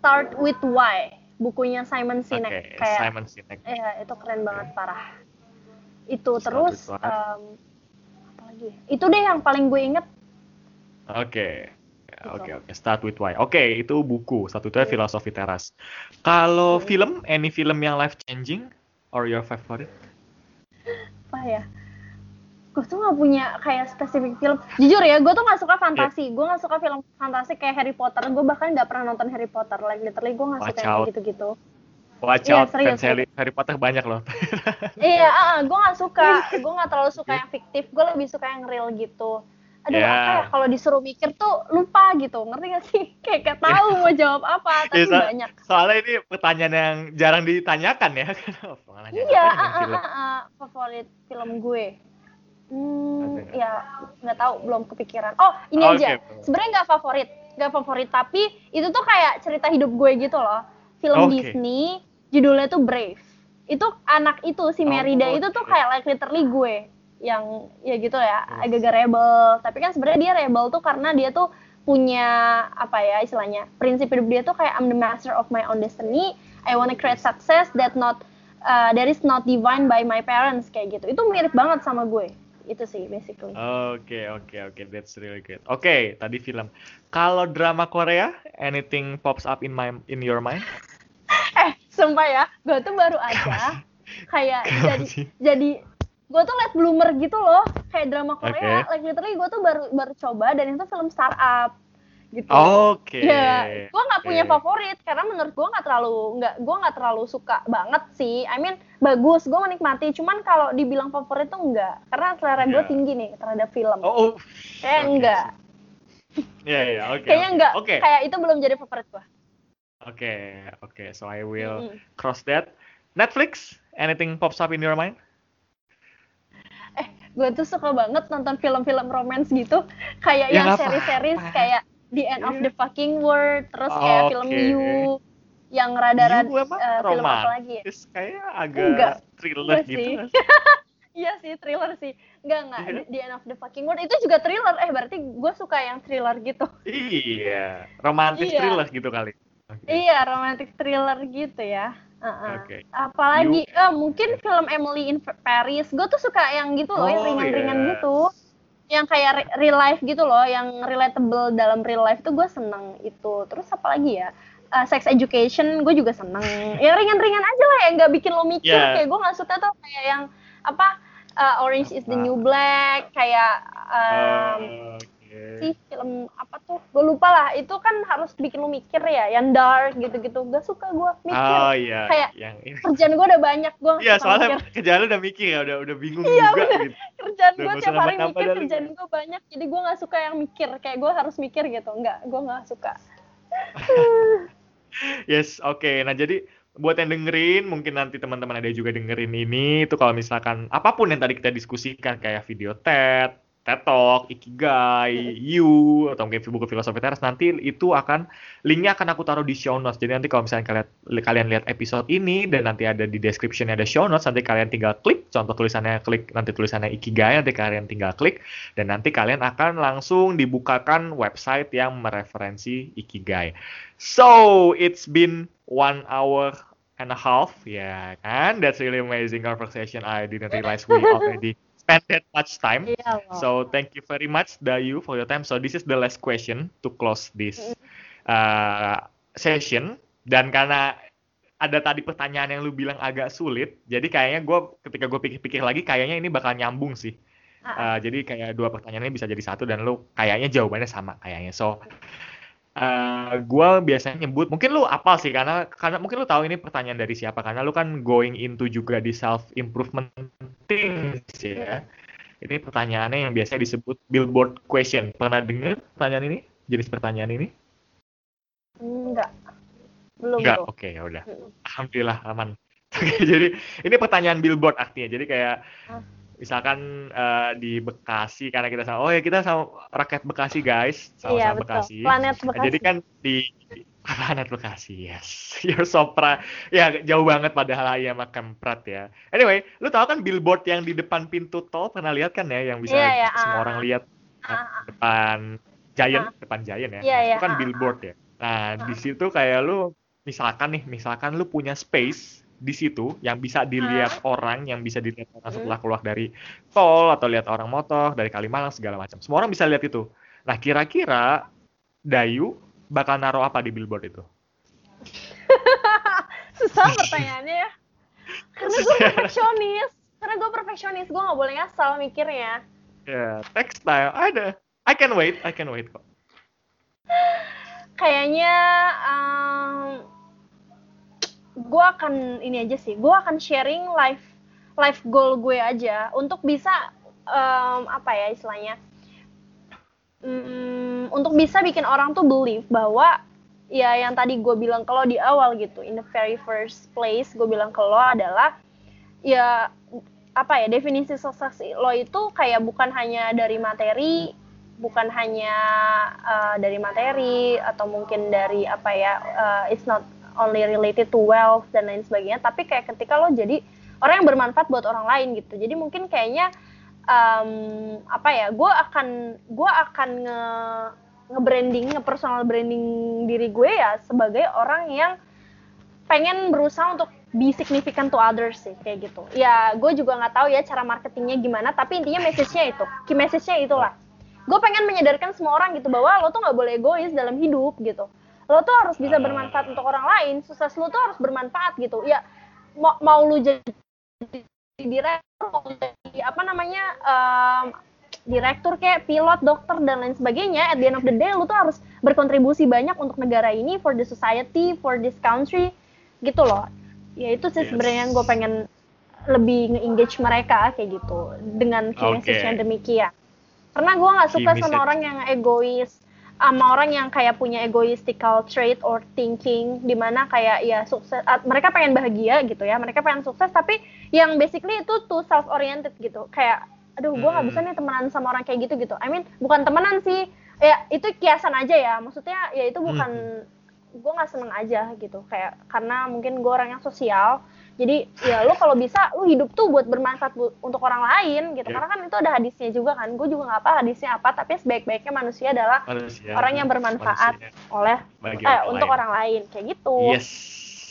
Start with Why, bukunya Simon Sinek. Kayak Simon Sinek. Iya, itu keren banget parah. Itu Start terus um, apa lagi? Itu deh yang paling gue inget. Oke. Gitu. Oke, oke. Start with why. Oke, itu buku. Satu itu Iya. filosofi teras. Kalau Hmm. film, any film yang life changing or your favorite? Apa ya? Gue tuh gak punya kayak spesifik film. Jujur ya, gue tuh gak suka fantasi. Gue gak suka film fantasi kayak Harry Potter. Gue bahkan gak pernah nonton Harry Potter. Like literally gue gak Watch suka yang out. gitu-gitu. Watch Iya, out, serius, fans Harry, Harry Potter banyak loh. iya, ah, gue gak suka. Gue gak terlalu suka yang fiktif. Gue lebih suka yang real gitu. Aduh, Ya. apa ya? Kalau disuruh mikir tuh lupa gitu. Ngerti gak sih? Kayak gak tahu mau jawab apa. Tapi Iya, so- banyak. Soalnya ini pertanyaan yang jarang ditanyakan ya. Pengalaman Iya, ah, ah, ah, ah, favorit film gue. Hmm, nggak? ya nggak tahu, belum kepikiran. Oh, ini Oke, aja. Sebenarnya nggak favorit, nggak favorit, tapi itu tuh kayak cerita hidup gue gitu loh. Film Oke. Disney, judulnya tuh Brave. Itu anak itu si Oh, Merida itu tuh kayak like literally gue yang ya gitu ya, agak-agak rebel. Tapi kan sebenarnya dia rebel tuh karena dia tuh punya apa ya istilahnya prinsip hidup dia tuh kayak I'm the master of my own destiny. I wanna create success that not uh, that is not divine by my parents kayak gitu. Itu mirip banget sama gue. Itu sih basically. Oke, oke, oke. That's really good. Oke, tadi film. Kalau drama Korea, anything pops up in my in your mind? eh, sumpah ya, gue tuh baru aja kayak jadi sih? jadi gue tuh late bloomer gitu loh kayak drama Korea. Oke. Like literally gue tuh baru baru coba dan itu film startup gitu. Oke. Ya, gue nggak punya favorit karena menurut gue nggak terlalu nggak gue nggak terlalu suka banget sih. I mean bagus, gue menikmati. Cuman kalau dibilang favorit tuh enggak, karena selera gue Iya. tinggi nih terhadap film. Oh, oh. Kayak Oke, enggak, Iya, iya, oke. kayaknya enggak. Oke. Kayak itu belum jadi favorit gue. Oke, oke. So I will Mm-mm. cross that. Netflix, anything pops up in your mind? Gue tuh suka banget nonton film-film romance gitu, kayak Ya, yang apa-apa. kayak The End of Iya. the Fucking World, terus kayak film Oke. You, yang rada-rada You emang eh, film apa lagi ya? romantis, kayak agak Enggak. thriller Enggak gitu. sih. Iya sih, thriller sih. Enggak, enggak. Iya. The End of the Fucking World itu juga thriller. Eh, berarti gue suka yang thriller gitu. Iya, romantis Iya. thriller gitu kali. Oke. Iya, romantic thriller gitu ya. Heeh. Oke. Apalagi eh, mungkin film Emily in Paris. Gue tuh suka yang gitu loh, yang Oh, ringan-ringan iya. gitu. Yang kayak re- real life gitu loh, yang relatable dalam real life tuh gue seneng itu. Terus apa lagi ya? Eh, sex education gue juga seneng. Ya ringan-ringan aja lah, yang nggak bikin lo mikir. Iya. Kayak gue nggak suka tuh kayak yang apa? eh, Orange is the New Black, kayak em, Oke. sih film apa tuh? Gue lupa lah. Itu kan harus bikin lu mikir ya yang dark gitu-gitu. Gak suka gue mikir. Oh iya, kayak yang ini. kerjaan gue udah banyak gue Iya, soalnya kerjaan lu udah mikir ya, udah udah bingung Iya, juga bener. gitu. kerjaan gue gak tiap hari mikir kerjaan gue banyak. Jadi gue nggak suka yang mikir. Kayak gue harus mikir gitu. Nggak gue nggak suka. Yes, oke. Nah, jadi buat yang dengerin, mungkin nanti teman-teman ada juga dengerin ini, itu kalau misalkan apa pun yang tadi kita diskusikan kayak video TED, TED Talk, Ikigai, You, atau mungkin buku filosofi teras, nanti itu akan, linknya akan aku taruh di show notes. Jadi nanti kalau misalnya kalian, kalian lihat episode ini, dan nanti ada di description ada show notes, nanti kalian tinggal klik, contoh tulisannya klik, nanti tulisannya Ikigai, nanti kalian tinggal klik, dan nanti kalian akan langsung dibukakan website yang mereferensi Ikigai. So, it's been one hour and a half, ya kan? That's really amazing conversation. I didn't realize we already spend that much time. Iya loh. So thank you very much Dayu for your time. So this is the last question to close this uh, session. Dan karena ada tadi pertanyaan yang lu bilang agak sulit, jadi kayaknya gue ketika gue pikir-pikir lagi, kayaknya ini bakal nyambung sih. Ah, Uh, jadi kayak dua pertanyaan ini bisa jadi satu dan lu kayaknya jawabannya sama kayaknya. So uh, gue biasanya nyebut, mungkin lu apal sih karena karena mungkin lu tahu ini pertanyaan dari siapa karena lu kan going into juga di self improvement things ya. Ini pertanyaannya yang biasanya disebut billboard question. Pernah dengar pertanyaan ini? Jenis pertanyaan ini? enggak. Belum Enggak. Oke, ya udah. Alhamdulillah aman. Oke, jadi ini pertanyaan billboard artinya. Jadi kayak Ah. Misalkan eh, di Bekasi karena kita sama oh ya kita sama rakyat Bekasi guys, Iya, sama-sama betul. Bekasi. Planet Nah, Bekasi. Jadi kan di di- planet Bekasi, yes. You're so pra. Ya jauh banget padahal ya sama Kemprat ya. Anyway, lu tahu kan billboard yang di depan pintu tol pernah lihat kan ya yang bisa Iya, iya, semua ah, orang lihat ah. depan Giant, depan Giant ya. Iya, Nah, iya, itu kan ah. billboard ya. Nah, di Ah. situ kayak lu misalkan nih, misalkan lu punya space di situ yang bisa dilihat orang, yang bisa dilihat orang Hmm. setelah keluar dari tol atau lihat orang motor dari Kalimalang segala macam. Semua orang bisa lihat itu. Nah, kira-kira Dayu bakal naruh apa di billboard itu? Susah pertanyaannya ya. Karena gue perfeksionis. Karena gue perfeksionis, gue nggak boleh ngasal mikirnya. Ya, textile ada. I can wait, I can wait kok. Kayaknya gue akan ini aja sih. Gue akan sharing life life goal gue aja untuk bisa em, apa ya istilahnya mm, untuk bisa bikin orang tuh believe bahwa ya yang tadi gue bilang kalau di awal gitu in the very first place gue bilang ke lo adalah ya apa ya definisi sukses lo itu kayak bukan hanya dari materi bukan hanya uh, dari materi atau mungkin dari apa ya uh, it's not only related to wealth dan lain sebagainya. Tapi kayak ketika lo jadi orang yang bermanfaat buat orang lain gitu. Jadi mungkin kayaknya um, apa ya gue akan gue akan nge nge-branding nge-personal branding diri gue ya sebagai orang yang pengen berusaha untuk be significant to others sih kayak gitu. Ya gue juga nggak tahu ya cara marketingnya gimana tapi intinya message-nya itu key message-nya itulah. Gue pengen menyadarkan semua orang gitu bahwa lo tuh nggak boleh egois dalam hidup gitu lo tuh harus bisa bermanfaat untuk orang lain sukses lo tuh harus bermanfaat gitu. Ya mau, mau lu jadi direktur mau jadi apa namanya em, direktur kayak pilot dokter dan lain sebagainya at the end of the day lu tuh harus berkontribusi banyak untuk negara ini for the society for this country gitu loh. Ya itu sih Yes. sebenarnya yang gue pengen lebih nge-engage mereka kayak gitu. Dengan key message yang demikian. Karena gue nggak Key suka sama message. orang yang egois sama orang yang kayak punya egoistical trait or thinking di mana kayak ya sukses ah, mereka pengen bahagia gitu ya mereka pengen sukses tapi yang basically itu tuh self oriented gitu. Kayak aduh gue nggak Hmm. bisa nih temenan sama orang kayak gitu gitu. I mean bukan temenan sih ya itu kiasan aja ya. Maksudnya ya itu bukan gue nggak seneng aja gitu. Kayak karena mungkin gue orang yang sosial jadi ya lo kalau bisa lo hidup tuh buat bermanfaat bu- untuk orang lain gitu Ya. karena kan itu ada hadisnya juga kan gue juga nggak apa hadisnya apa tapi sebaik-baiknya manusia adalah Manusia, orang yang bermanfaat manusia oleh bagi eh, orang untuk lain. orang lain kayak gitu Yes.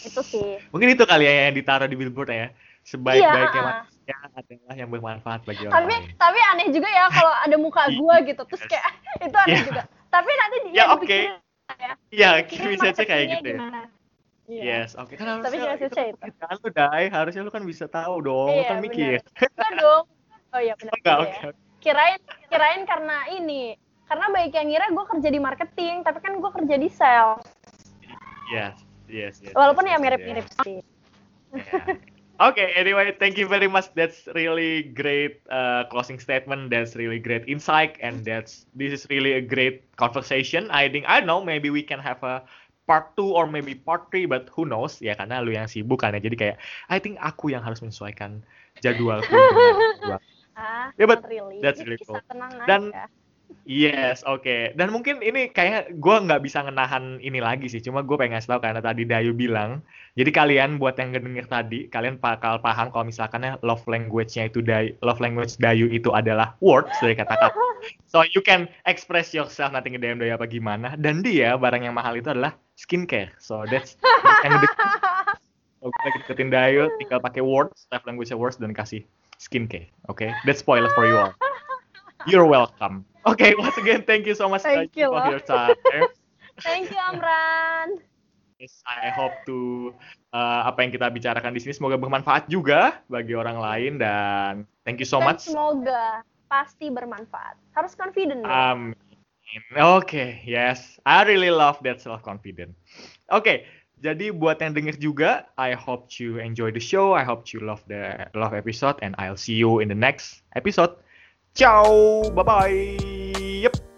itu sih Mungkin itu kali ya yang ditaruh di billboard ya. Sebaik-baiknya Iya. manusia adalah yang bermanfaat bagi orang tapi lain. tapi aneh juga ya kalau ada muka gue gitu terus kayak itu aneh Iya. juga tapi nanti dia Ya, oke. dipikirin ya Iya, pikirin bisa kayak marketingnya gitu ya. gimana. Iya. Yes, oke kan harusnya Tapi itu lu Dai, harusnya lu kan bisa tahu dong, lu Iya, kan mikir. Enggak dong. Oh iya benar. Enggak, juga oke. ya. Kirain kirain karena ini. Karena baik yang ngira gue kerja di marketing, tapi kan gue kerja di sales. Yes, yes, yes. Walaupun yes, ya mirip-mirip yes. sih. Yeah. Okay, anyway, thank you very much. That's really great uh, closing statement. That's really great insight, and that's this is really a great conversation. I think I don't know, maybe we can have a part two or maybe part three, but who knows? Ya karena lu yang sibuk kan ya, jadi kayak I think aku yang harus menyesuaikan jadwalku. jadwal. Yeah, but really. that's really cool. tenang Dan- aja. Yes, oke. Dan mungkin ini kayak gue nggak bisa ngenahan ini lagi sih. Cuma gue pengen ngasih tahu karena tadi Dayu bilang. Jadi kalian buat yang denger tadi, kalian bakal paham kalau misalkan ya love language-nya itu Dayu, love language Dayu itu adalah words dari kata-kata. So you can express yourself nanti nge-DM Dayu apa gimana. Dan dia barang yang mahal itu adalah skincare. So that's yang. So, gue lagi deketin Dayu, tinggal pakai words, love language words dan kasih skincare. Oke, that's spoiler for you all. You're welcome. Okay, once again, thank you so much Thank you, for your time. Thank you Amran. Yes, I hope to uh, apa yang kita bicarakan di sini semoga bermanfaat juga bagi orang lain dan thank you so Dan much. semoga pasti bermanfaat. Harus confident dong. Amin. Oke, yes, I really love that self confident. Oke, jadi buat yang denger juga, I hope you enjoy the show. I hope you love the love episode, and I'll see you in the next episode. Ciao, bye bye. Yep.